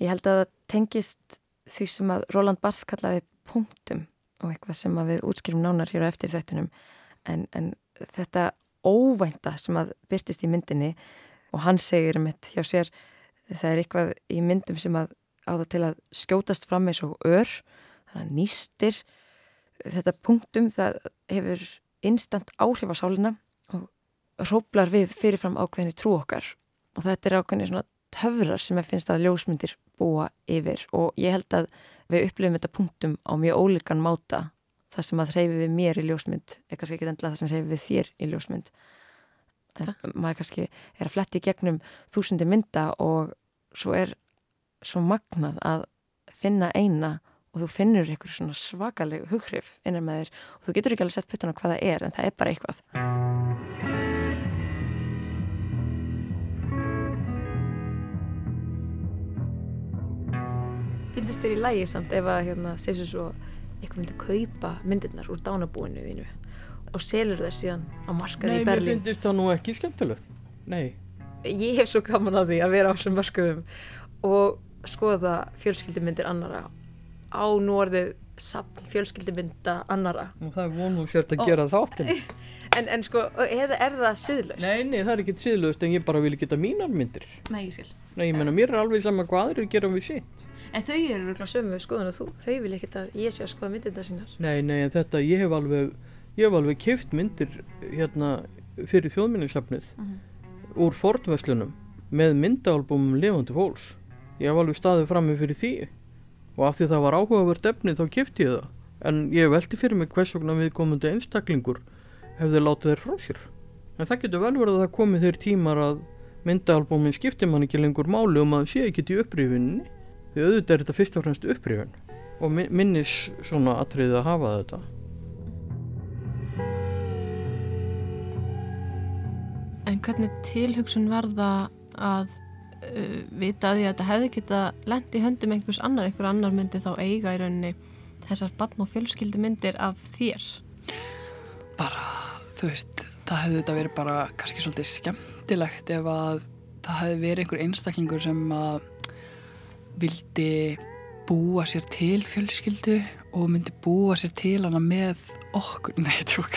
Ég held að það tengist því sem að Roland Barthes kallaði punktum og eitthvað sem að við útskýrum nánar hér á eftir þettunum en, en þetta óvænta sem að byrtist í myndinni og hann segir um þetta hjá sér það er eitthvað í myndum sem að á það til að skjótast fram eins og ör þannig að nýstir þetta punktum það hefur instant áhrif á sálina og hróplar við fyrirfram ákveðinni trú okkar. Og þetta er ákveðinni svona töfrar sem ég finnst að ljósmyndir búa yfir. Og ég held að við upplifum þetta punktum á mjög ólíkan máta. Það sem að hreyfi við mér í ljósmynd er kannski ekki endilega það sem hreyfi við þér í ljósmynd en maður kannski er að fletti gegnum þúsundi mynda og svo er svo magnað að finna eina og þú finnur eitthvað svona svakaleg hughrif innan með þér og þú getur ekki alveg sett puttan á hvað það er en það er bara eitthvað. Finnst þér í lægi samt ef að hérna, segja svo eitthvað myndi kaupa myndirnar úr dánabúinu þínu og selur þær síðan á markaði Nei, í mér Berlín finnst það nú ekki skemmtilegt. Nei. ég hef svo gaman að því að vera á þessum mörkuðum og skoða fjölskyldumyndir annara á nú orðið sapn fjölskyldumynda annara Og það er vonum sért að Ó. gera þáttin. en, en sko, eða er það siðlaust? Nei, nei, það er ekki síðlust en ég bara vil geta mínar myndir. Nei, ég skil Nei, ég menna, mér er alveg sama hvað aðrir gera við sitt. En þau eru örugglega sömu skoðan að þú, þau vil ekkert að ég sé að skoða myndirna sínar Nei, nei, en þetta, ég hef alveg, ég hef alveg kift myndir hérna fyrir þjóðminninsafnið Mhm. úr Fordverslunum með myndaalbumum lifandi fólks. Ég hef alveg staðið frammi fyrir því og af því það var áhugavert efni þá kifti ég það. En ég velti fyrir mig hvers vegna viðkomandi einstaklingur hefði látið þeir frá sér. En það getur vel verið að það komi þeir tímar að myndaalbumin skiptir mann ekki lengur máli um að sé ekki í upprifinni. Því auðvitað er þetta fyrst og fremst upprifin og min- minnis svona atriði að hafa þetta. En hvernig tilhugsun var það að uh, vita að því að þetta hefði geta lent í höndum einhvers annar, einhver annar myndi þá eiga í rauninni þessar barn og fjölskyldu myndir af þér? þú veist, það hefði þetta verið bara kannski svolítið skemmtilegt ef að það hefði verið einhver einstaklingur sem að vildi búa sér til fjölskyldu og myndi búa sér til hana með okkur, nei, tjók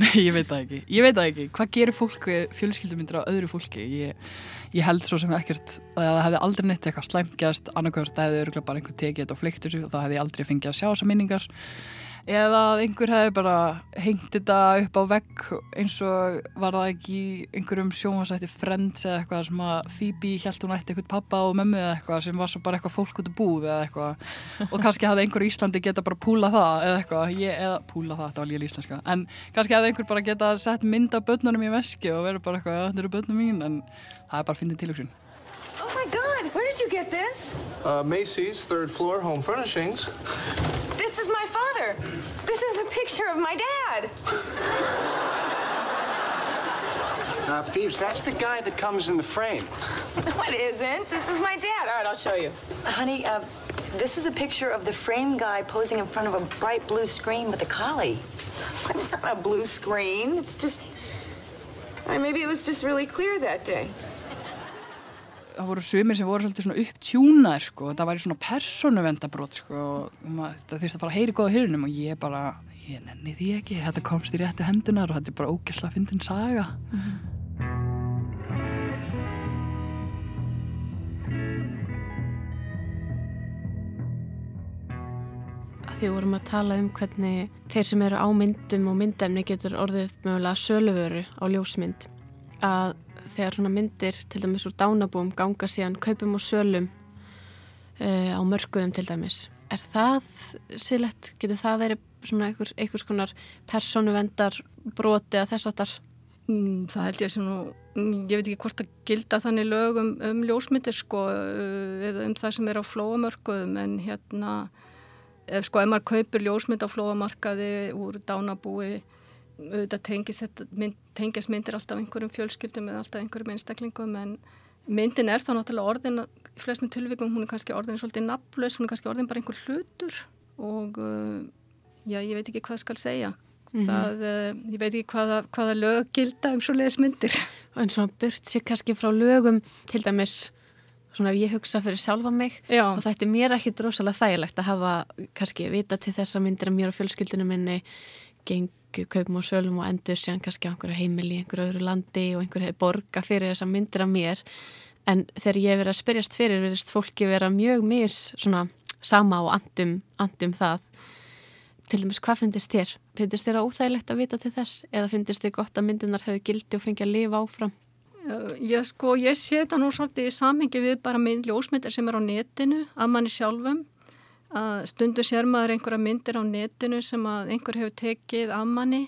nei, ég veit það ekki, ég veit það ekki. Hvað gerir fólk við fjölskyldumyndir á öðru fólki? Ég, ég held svo sem ekkert að það hefði aldrei neitt eitthvað slæmt gerst. Annarkvæmst, það hefði örgulega bara einhver tekið þetta og fleiktur sig og það hefði aldrei fengið að sjá þessar minningar eða að einhver hefði bara hengt þetta upp á vegg eins og var það ekki í einhverjum sjónvarsætti Friends eða eitthvað sem að Phoebe held hún ætti eitthvað pappa og mömmu eða eitthvað sem var svo bara eitthvað fólk út af búð eða eitthvað og kannski hafði einhver í Íslandi geta bara púla það eða eitthvað, ég, eða púla það, þetta var líka íslenska en kannski hafði einhver bara geta sett mynd af börnunum í veski og verið bara eitthvað, "Já, þetta eru börnum mín en það er bara fyndið tilhugsun Oh my God, where did you get this? Uh, Macy's, third floor, home furnishings. This is. This is a picture of my dad. Uh, Phoebes, that's the guy that comes in the frame. No, it isn't. This is my dad. All right, I'll show you. Honey, uh, this is a picture of the frame guy posing in front of a bright blue screen with a collie. It's not a blue screen. It's just. I mean, maybe it was just really clear that day. Það voru sumir sem voru svolítið svona upptjúnaðir sko, það væri svona persónuvendabrót sko, maður- það þurfti að fara að heyri góða hyrunum og ég bara, ég nenni því ekki. Þetta komst í réttu hendunar og þetta er bara ógæsla fyndin saga. Að því vorum að tala um hvernig þeir sem eru á myndum og myndefni getur orðið mögulega söluvöru á ljósmynd að þegar svona myndir til dæmis úr dánabúum ganga síðan kaupum og sölum uh, á mörguðum til dæmis. Er það síðlegt, getur það verið svona einhvers, einhvers konar persónuvendar broti að þess aftar Mm, það held ég sem nú, mm, ég veit ekki hvort að gilda þannig lög um, um ljósmyndir sko, uh, eða um það sem er á flóamörkuðum en hérna, ef sko, ef maður kaupir ljósmynd á flóamarkaði úr dánabúi, auðvitað tengist, þetta, mynd, tengist myndir alltaf einhverjum fjölskyldum eða alltaf einhverjum einstaklingum en myndin er þá náttúrulega orðin, í flestum tilvíkum hún er kannski orðin svolítið nafnlaus, hún er kannski orðin bara einhver hlutur og uh, já, ég veit ekki hvað skal segja. Mhm. Það, uh, ég veit ekki hvaða, hvaða lög gilda um svo leiðismyndir. en svona burt sér kannski frá lögum til dæmis svona ef ég hugsa fyrir sjálfa mig Já. og þetta er mér ekki drosalega þægilegt að hafa kannski vita til þess að myndir að mér og fjölskyldinu minni gengu kaupum og sölum og endur síðan kannski á einhverju heimili í einhverju öðru landi og einhverju hefur borga fyrir þessa myndir af mér en þegar ég hef verið að spyrjast fyrir verðist fólki vera mjög mis svona sama og andum, andum það til dæmis hvað finnist þér? Finnist þér að óþægilegt að vita til þess eða finnist þér gott að myndinar hefur gildi og fengi að lifa áfram? Ég sko, ég sé þetta nú svolítið í samhengi við bara mynd ljósmyndir sem er á netinu af manni sjálfum. Að stundu sér maður einhverja myndir á netinu sem að einhver hefur tekið af manni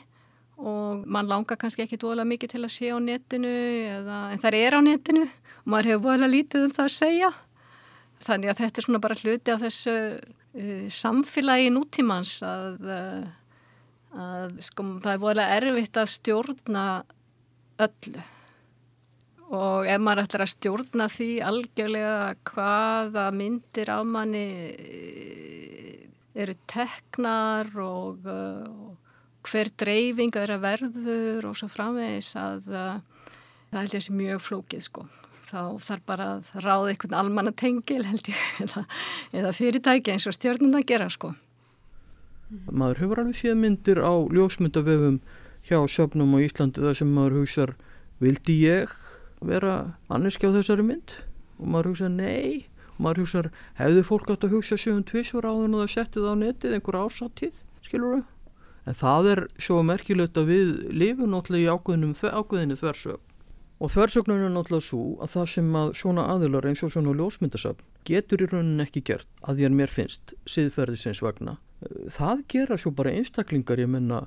og mann langar kannski ekki dvolega mikið til að sé á netinu eða, en það er á netinu og maður hefur voðalega lítið um það að segja. Þannig að þetta er svona bara hluti af þessu uh, samfélagi nútímans að, uh, að sko, það er voðalega erfitt að stjórna öllu og ef maður ætlar að stjórna því algjörlega hvaða myndir af manni eh, eru teknar og, eh, og hver dreifing þeirra verður og svo framvegis að uh, það held ég sé mjög flókið sko. Þá þarf bara að ráða einhvern almanna tengil held ég eða, eða fyrirtæki eins og stjórnum að gera sko. maður hefur alveg séð myndir á ljósmyndavefum hjá söfnum á Íslandi þar sem maður hugsar vildi ég vera anneski á þessari mynd. Og maður hugsa nei. Og maður hugsa hefði fólk átt að hugsa sig um tvísvar áður og það settið á netið einhver ásattíð skilur við en það er svo merkilegt að við lifum náttúrulega í ákveðinum, ákveðinu þversög og þversögnun er náttúrulega svo að það sem að svona aðilar eins og svona ljósmyndasöfn getur í rauninni ekki gert að því að mér finnst siðferðisins vegna það gera svo bara einstaklingar ég menna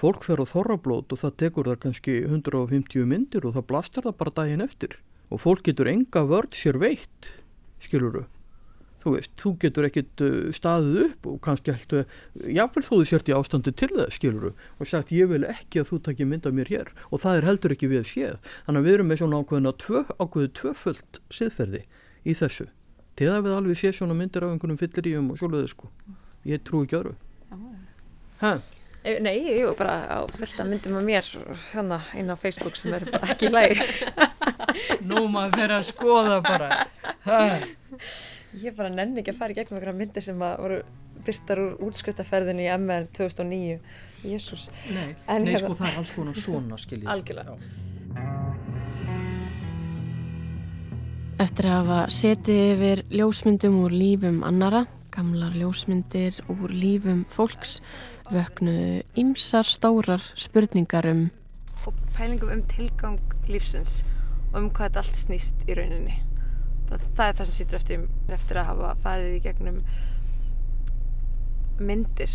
fólk fer á þorrablót og það tekur það kannski 150 myndir og það blastar það bara daginn eftir. Og fólk getur enga vörd sér veitt skiluru þú veist, þú getur ekkit uh, staðið upp og kannski heldur jáfnvel þó þú sért í ástandi til það skiluru og sagt ég vil ekki að þú takir mynda mér hér. Og það er heldur ekki við séð. Þannig að við erum með svona ákveðina tvö, ákveðu tvöföld siðferði í þessu. Til að við alveg sé svona myndir af einhvernum fylliríum og svoleiði sko. Ég trú ekki öðru. Hæ? Nei, ég var bara á fullt að myndum af mér hérna inn á Facebook sem eru bara ekki í lagi. Nú maður fyrir að skoða bara. Ha. Ég bara nenni ekki að fara í gegnum einhverja myndir sem að voru byrtar úr útskrittaferðinni í MR 2009. Jésús. Nei, En nei hérna- sko það er alls konar svona skiljið. Algjörlega. Eftir að hafa setið yfir ljósmyndum úr lífum annara, gamlar ljósmyndir úr lífum fólks, vöknuðu ymsar stórar spurningar um Og pælingum um tilgang lífsins og um hvað þetta allt snýst í rauninni. Bara það er það sem sýtur eftir, eftir að hafa farið í gegnum myndir.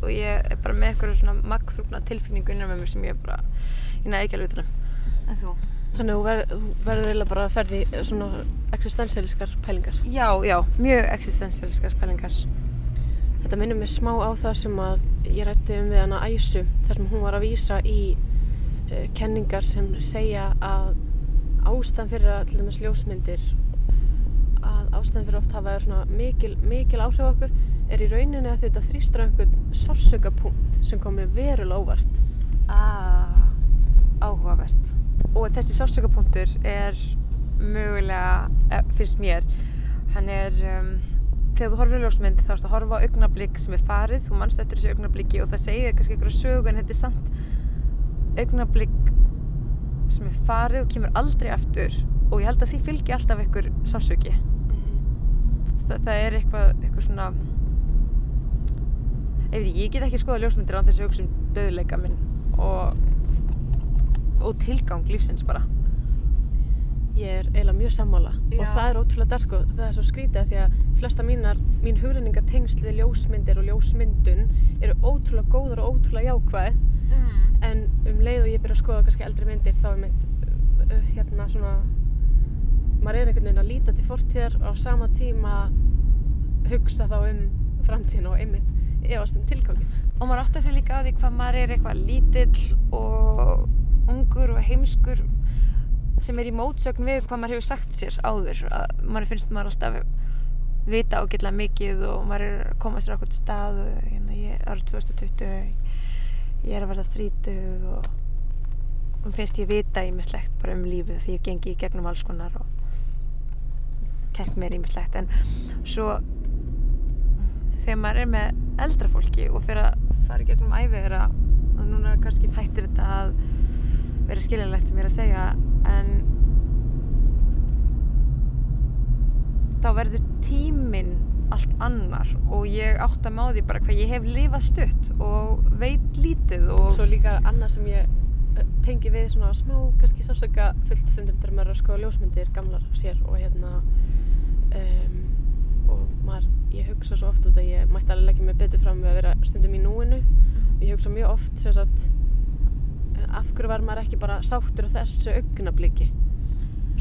Og ég er bara með eitthvað svona magþrúkna tilfinningu innan með mér sem ég bara, ég næði ekki alveg utanum. En þú? Þannig að þú ver- þú verður eiginlega bara að ferði svona existensialiskar pælingar. Já, já, mjög existensialiskar pælingar. Þetta minnir mig smá á það sem að ég rætti um við hana Æsu þar sem hún var að vísa í uh, kenningar sem segja að ástæðan fyrir að til dæmis ljósmyndir að ástæðan fyrir oft hafa svona mikil, mikil áhrif okkur er í rauninni að þetta þrýstur á einhvern sársökapunkt sem komi verulega óvart. Ah, áhugavert. Og þessi sársökapunktur er mögulega, eh, finnst mér, hann er, um, þegar þú horfir á ljósmynd þá ertu að horfa á augnablík sem er farið, þú manst eftir þessu augnablíki og það segir kannski einhverju sögu en þetta er samt augnablík sem er farið og kemur aldrei aftur og ég held að því fylgi alltaf einhver sásöki. Þa, það er eitthvað, eitthvað svona, ég veit ekki, ég get ekki skoða ljósmyndir án þess að hugsa um döðleika minn og, og tilgang lífsins bara. Ég er eiginlega mjög sammála Já. og það er ótrúlega dark og það er svo skrítið því að flesta mínar, mín hugrenningatengsl við ljósmyndir og ljósmyndun eru ótrúlega góður og ótrúlega jákvæð Mm. en um leið og ég byrja að skoða kannski eldri myndir þá er mitt uh, hérna svona maður er einhvern veginn að líta til fortíðar og á sama tíma hugsa þá um framtíðina og einmitt efast um tilgangin. Og maður áttar sig líka á því hvað maður er eitthvað lítill og ungur og heimskur sem er í mótsögn við hvað maður hefur sagt sér áður. Að maður finnst maður alltaf vita ágætlega mikið og maður er að koma sér á okkur stað og hérna, ég er árið 2020, ég er að verða þrítug og, og finnst ég vita ímislegt bara um lífið því ég gengi í gegnum alls konar og kert mér ímislegt en svo þegar maður er með eldra fólki og fyrir að fara gegnum æfiðra og núna kannski hættir þetta að vera skiljanlegt sem ég er að segja en þá verður tíminn allt annar og ég átt að má því bara hvað ég hef lifað stutt og veit lítið og Svo líka annað sem ég uh, tengi við svona smá kannski sásöka fullt stundum þegar maður er að skoða ljósmyndir gamlar sér og hérna um, og maður, ég hugsa svo oft út að ég mætti alveg leggja mig betur fram við að vera stundum í núinu. Og ég hugsa mjög oft sem sagt eh, af hverju var maður ekki bara sáttur á þessu augnabliki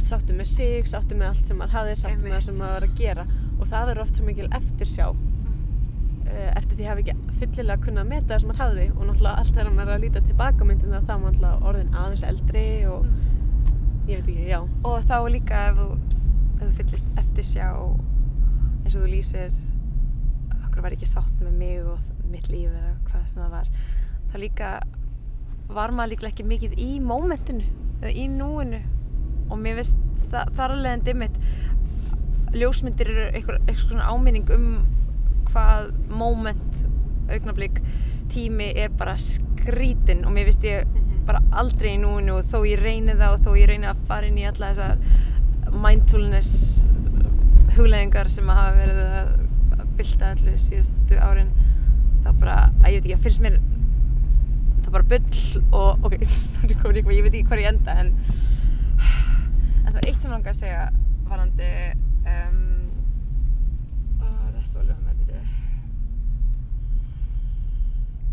sáttur með sig, sáttur með allt sem maður hafði sáttur með það sem maður var að gera. Og það verður oft svo mikil eftirsjá uh, eftir því hafi ekki fyllilega kunnað að meta það sem maður hafði. Og náttúrulega allt þegar maður er að líta tilbaka á myndina þá er maður náttúrulega orðin aðeins eldri og ég veit ekki, já. Og þá líka ef þú, ef þú fyllist eftir sjá eins og þú lýsir okkur var ekki sátt með mig og mitt líf eða hvað sem það var þá líka var maður líklega ekki mikið í mómentinu eða í núinu. Og mér finnst það, þar alveg en dimmit ljósmyndir eru eitthvað, eitthvað svona áminning um hvað moment augnablík tími er bara skrítin og mér finnst ég bara aldrei í núinu og þó ég reyni það og þó ég reyni að fara inn í alla þessar mindfulness hugleðingar sem að hafa verið að bylta allu síðustu árin þá bara, að ég veit ekki, að finnst mér það bara bull og ok, það er komin eitthvað, ég veit ekki hvað ég enda en en það er eitt sem ég langar að segja varandi um, ó, það er svo alveg með byrju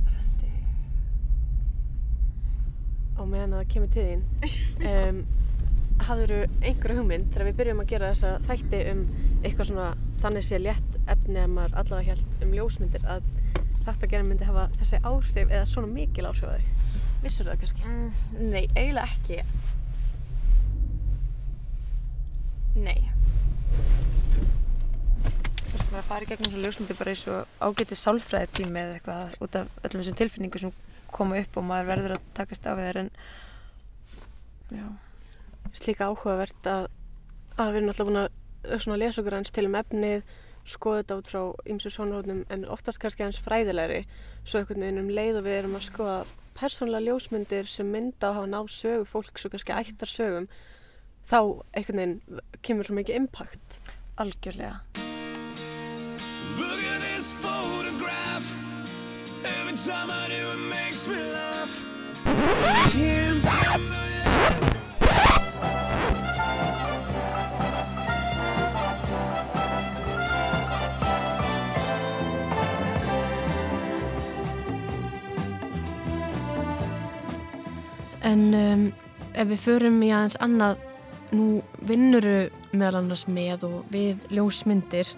varandi á meðan að það kemur til þín um, hafður einhverju hugmynd þegar við byrjum að gera þessa þætti um eitthvað svona þannig sé létt efni að maður allavega held um ljósmyndir að þetta gerðin myndi hafa þessi áhrif eða svona mikil áhrif að þig? Vissur það kannski? Mm, nei, eiginlega ekki. Nei. Það er að fara í gegnum svona ljósmyndir bara eins og ágæti sálfræði tími eða eitthvað út af öllum þessum tilfinningu sem koma upp og maður verður að takast á við þær en já. Slíka áhugavert að, að við erum alltaf búin að lesa okkur hans til um efnið skoða þetta út frá ymsu sjónarhóðnum en oftast kannski hans fræðilegri svo einhvern veginn um leið og við erum að skoða persónulega ljósmyndir sem mynda og hafa náð sögu fólks og kannski ættar sögum þá einhvern veginn kemur svo mikið impact Algjörlega Look at this photograph. Every time I do, it makes me laugh. Him En um, ef við förum í aðeins annað, nú vinnuru meðal annars með og við ljósmyndir,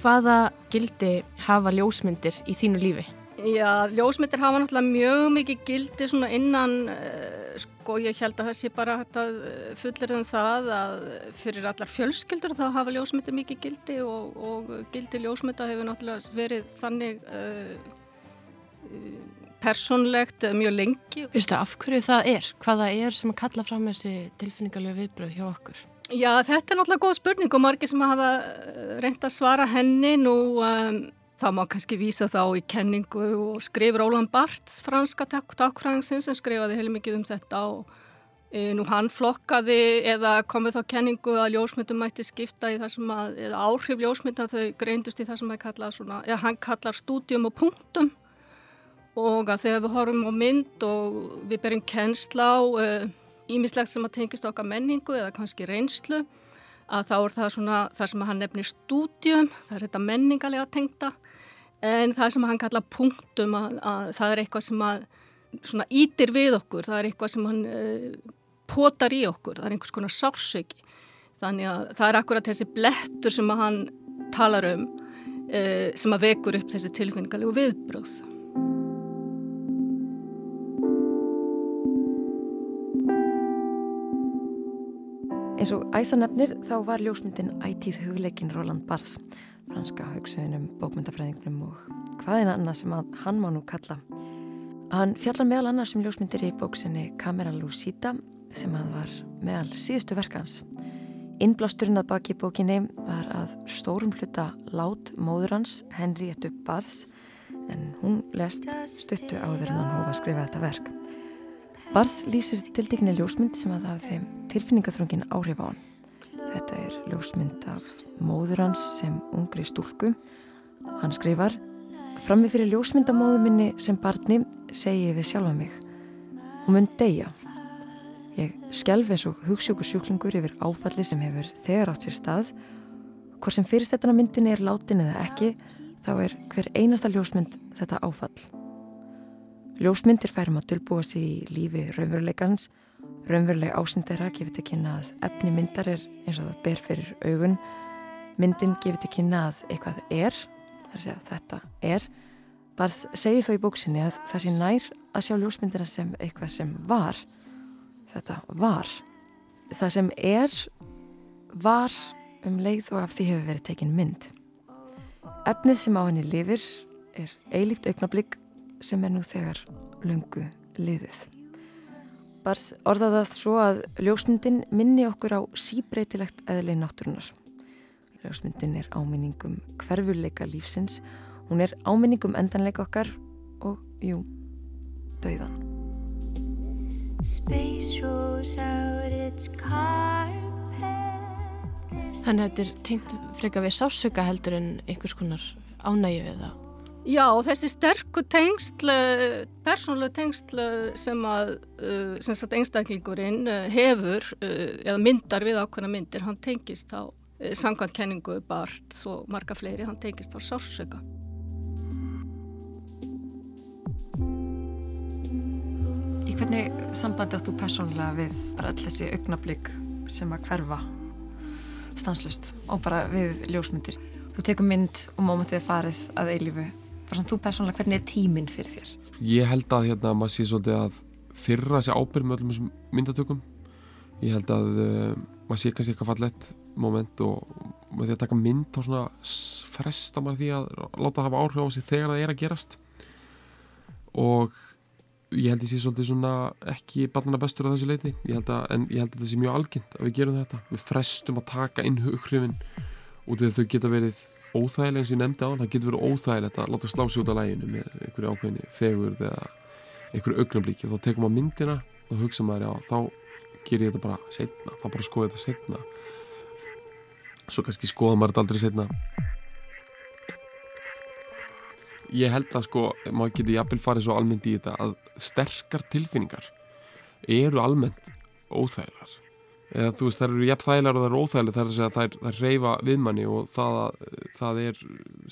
hvaða gildi hafa ljósmyndir í þínu lífi? Já, ljósmyndir hafa náttúrulega mjög mikið gildi svona innan, uh, sko ég held að sé bara að fullir um það að fyrir allar fjölskyldur þá hafa ljósmyndir mikið gildi og, og gildi ljósmynda hefur náttúrulega verið þannig uh, persónlegt mjög lengi. Vistu af hverju það er? Hvaða er sem að kalla fram þessi tilfinningarlega viðbröð hjá okkur? Já, þetta er náttúrulega góð spurning og margir sem hafa reynd að svara henni nú um, það má kannski vísa þá í kenningu og skrif Róland Barthes, franska takkfræðingsins sem skrifaði heilmikið um þetta og e, nú hann flokkaði eða komið þá kenningu að ljósmyndum mætti skipta í það sem að, eða áhrif ljósmynda þau greindust í það sem að kalla svona, eða hann kallar stúdjum og punktum og að þegar við horfum á mynd og við berjum kennsla á ímislegt sem að tengist okkar menningu eða kannski reynslu að þá er það svona það sem hann nefnir stúdjum, það er þetta menningalega tengta en það sem hann kalla punktum að, að það er eitthvað sem að svona ítir við okkur, það er eitthvað sem hann uh, potar í okkur, það er einhvers konar sársöki þannig að það er akkurat þessi blettur sem hann talar um uh, sem að vekur upp þessi tilfinningalegu viðbröð Eins og æsa nefnir þá var ljósmyndin ætíð hugleikin Roland Barthes, franska haugsöðunum, bókmyndafræðingnum og hvaðina annað sem að hann má nú kalla. Hann fjallar meðal annars um ljósmyndir í bóksinni Camera Lucida sem að var meðal síðustu verkans. Innblásturinn að baki bókinni var að stórum hluta lát móður hans Henriettu Barthes en hún lest stuttu áður en hann hófa að skrifa þetta verk. Barth lýsir tildíkni ljósmynd sem að hafði tilfinningaþröngin áhrif á hann. Þetta er ljósmynd af móður hans sem ungri stúlku. Hann skrifar Frammi fyrir ljósmyndamóðu minni sem barni segi ég við sjálfa mig. Hún mun deyja. Ég skjálf eins og hugssjóku sjúklingur yfir áfalli sem hefur þegar átt sér stað. Hvort sem fyrirstættana myndin er látin eða ekki, þá er hver einasta ljósmynd þetta áfall. Ljósmyndir færum að dölbúa sig í lífi raunveruleikans. Raunveruleg ásinn þeirra gefur til kynna að efni myndar er eins og það ber fyrir augun. Myndin gefur til kynna að eitthvað er, þar segja að þetta er. Barð segi þó í bóksinni að það sé nær að sjá ljósmyndina sem eitthvað sem var. Þetta var. Það sem er, var um leið og af því hefur verið tekin mynd. Efnið sem á henni lifir er eilíft augnablík sem er nú þegar lungu liðið. Bars orðað að svo að ljósmyndin minni okkur á síbreytilegt eðli náttúrunar. Ljósmyndin er áminningum hverfuleika lífsins, hún er áminningum endanleika okkar og, jú, dauðan. Þannig að þetta er tengt freka við sásöka heldur en einhvers konar ánægju eða Já, þessi sterku tengsl, persónuleg tengsl sem að sem sagt, einstaklingurinn hefur eða myndar við ákveðna myndir, hann tengist á sangkvæmt kenningu Bart og marga fleiri, hann tengist á sársöka. Í hvernig sambandi áttu persónulega við bara all þessi augnablík sem að hverfa stanslust og bara við ljósmyndir. Þú tekur mynd og mómentið farið að eilífu. Þú persónulega, hvernig er tíminn fyrir þér? Ég held að hérna maður sé svolítið að fyrra sér ábyrg með öllum myndatökum. Ég held að uh, maður sé kannski eitthvað fallett moment og með því að taka mynd þá svona fresta maður því að láta það hafa áhrif á sig þegar það er að gerast og ég held ég sé svolítið svona ekki barnana bestur á þessu leiti ég held að, en ég held að þetta sé mjög algjönd að við gerum þetta við frestum að taka inn hughrifin að þau geta verið óþægileg og ég nefndi á það getur verið óþægilegt að láta slá sig út af læginu með einhverju ákveðinni fegurð eða einhverju augnablíki og þá tekum maður myndina og hugsa maður já þá ger ég þetta bara setna þá bara skoða þetta setna svo kannski skoða maður þetta aldrei setna ég held að sko maður geti jafnvel farið svo almennt í þetta að sterkar tilfinningar eru almennt óþægilegar eða þú veist þær eru jafn þægilegar og þær eru óþægilegar þar að segja að þær, þær reyfa viðmanni og það, það er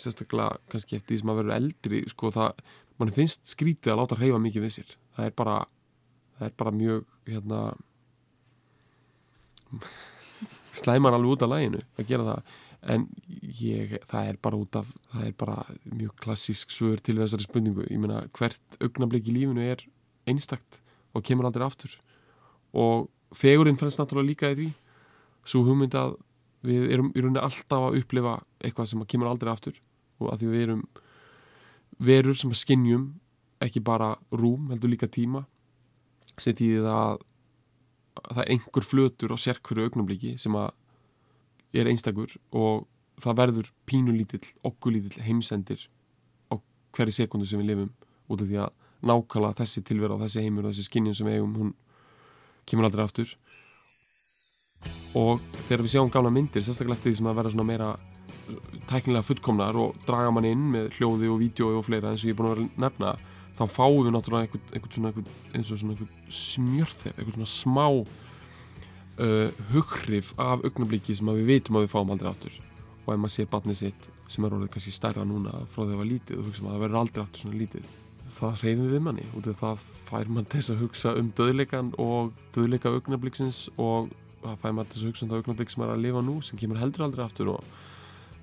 sérstaklega kannski eftir því sem að verður eldri sko það, mann finnst skrítið að láta reyfa mikið við sér. Það er bara það er bara mjög hérna slæmar alveg út af læginu að gera það. En ég, það er bara út af það er bara mjög klassísk svör til þessari spurningu, ég meina hvert augnablik í lífinu er einstakt og kemur aldrei aftur. Og fegurinn fannst náttúrulega líka í því. Svo hugmynd að við erum í rauninni alltaf að upplifa eitthvað sem kemur aldrei aftur og að því við erum verur sem að skinjum ekki bara rúm, heldur líka tíma sem tíði það að það er einhver flötur á sérkveru augnabliki sem að er einstakur og það verður pínulítill, okkulítill heimsendir á hverju sekundu sem við lifum út af því að nákvæmlega þessi tilvera og þessi heimur og þessi skinnjum sem við eigum hún kemur aldrei aftur. Og þegar við sjáum gamla myndir sérstaklega eftir því sem að vera svona meira uh, tæknilega fullkomnar og draga mann inn með hljóði og vídjói og fleira eins og ég er búin að vera að nefna þá fáum við náttúrulega einhvern, einhvern svona einhvern, smjörþef einhvern svona smá uh, hughrif af augnabliki sem við veitum að við fáum aldrei aftur. Og ef maður sér barnið sitt sem er orðið kannski stærra núna frá því að það var lítið og hugsa maður að það verður aldrei aftur svona lítið það hreyfum við manni. Út af það fær mann þess að hugsa um döðleikan og döðleika augnabliksins og það fær mann þess að hugsa um það augnablik sem er að lifa nú sem kemur heldur aldrei aftur og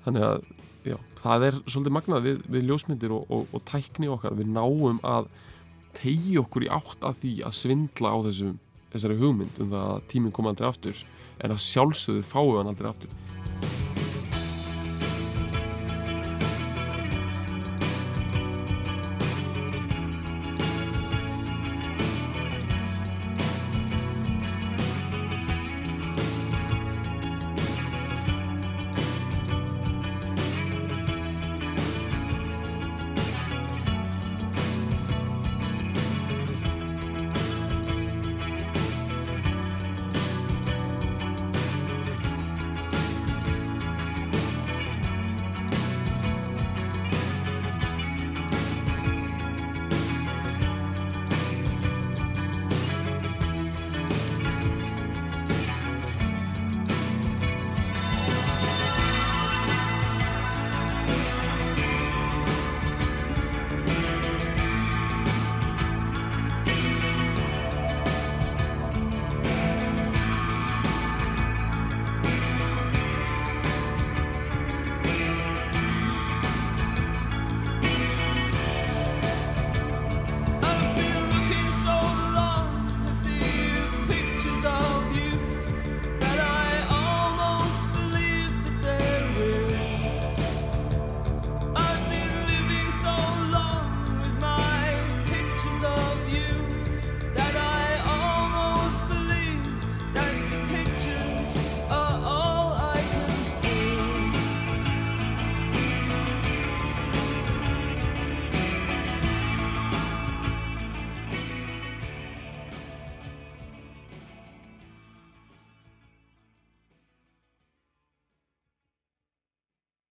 þannig að já, það er svolítið magnað við, við ljósmyndir og, og, og tækni okkar. Við náum að tegi okkur í átt að því að svindla á þessum, þessari hugmynd um það að tíminn koma aldrei aftur en að sjálfsögðu við hann aldrei aftur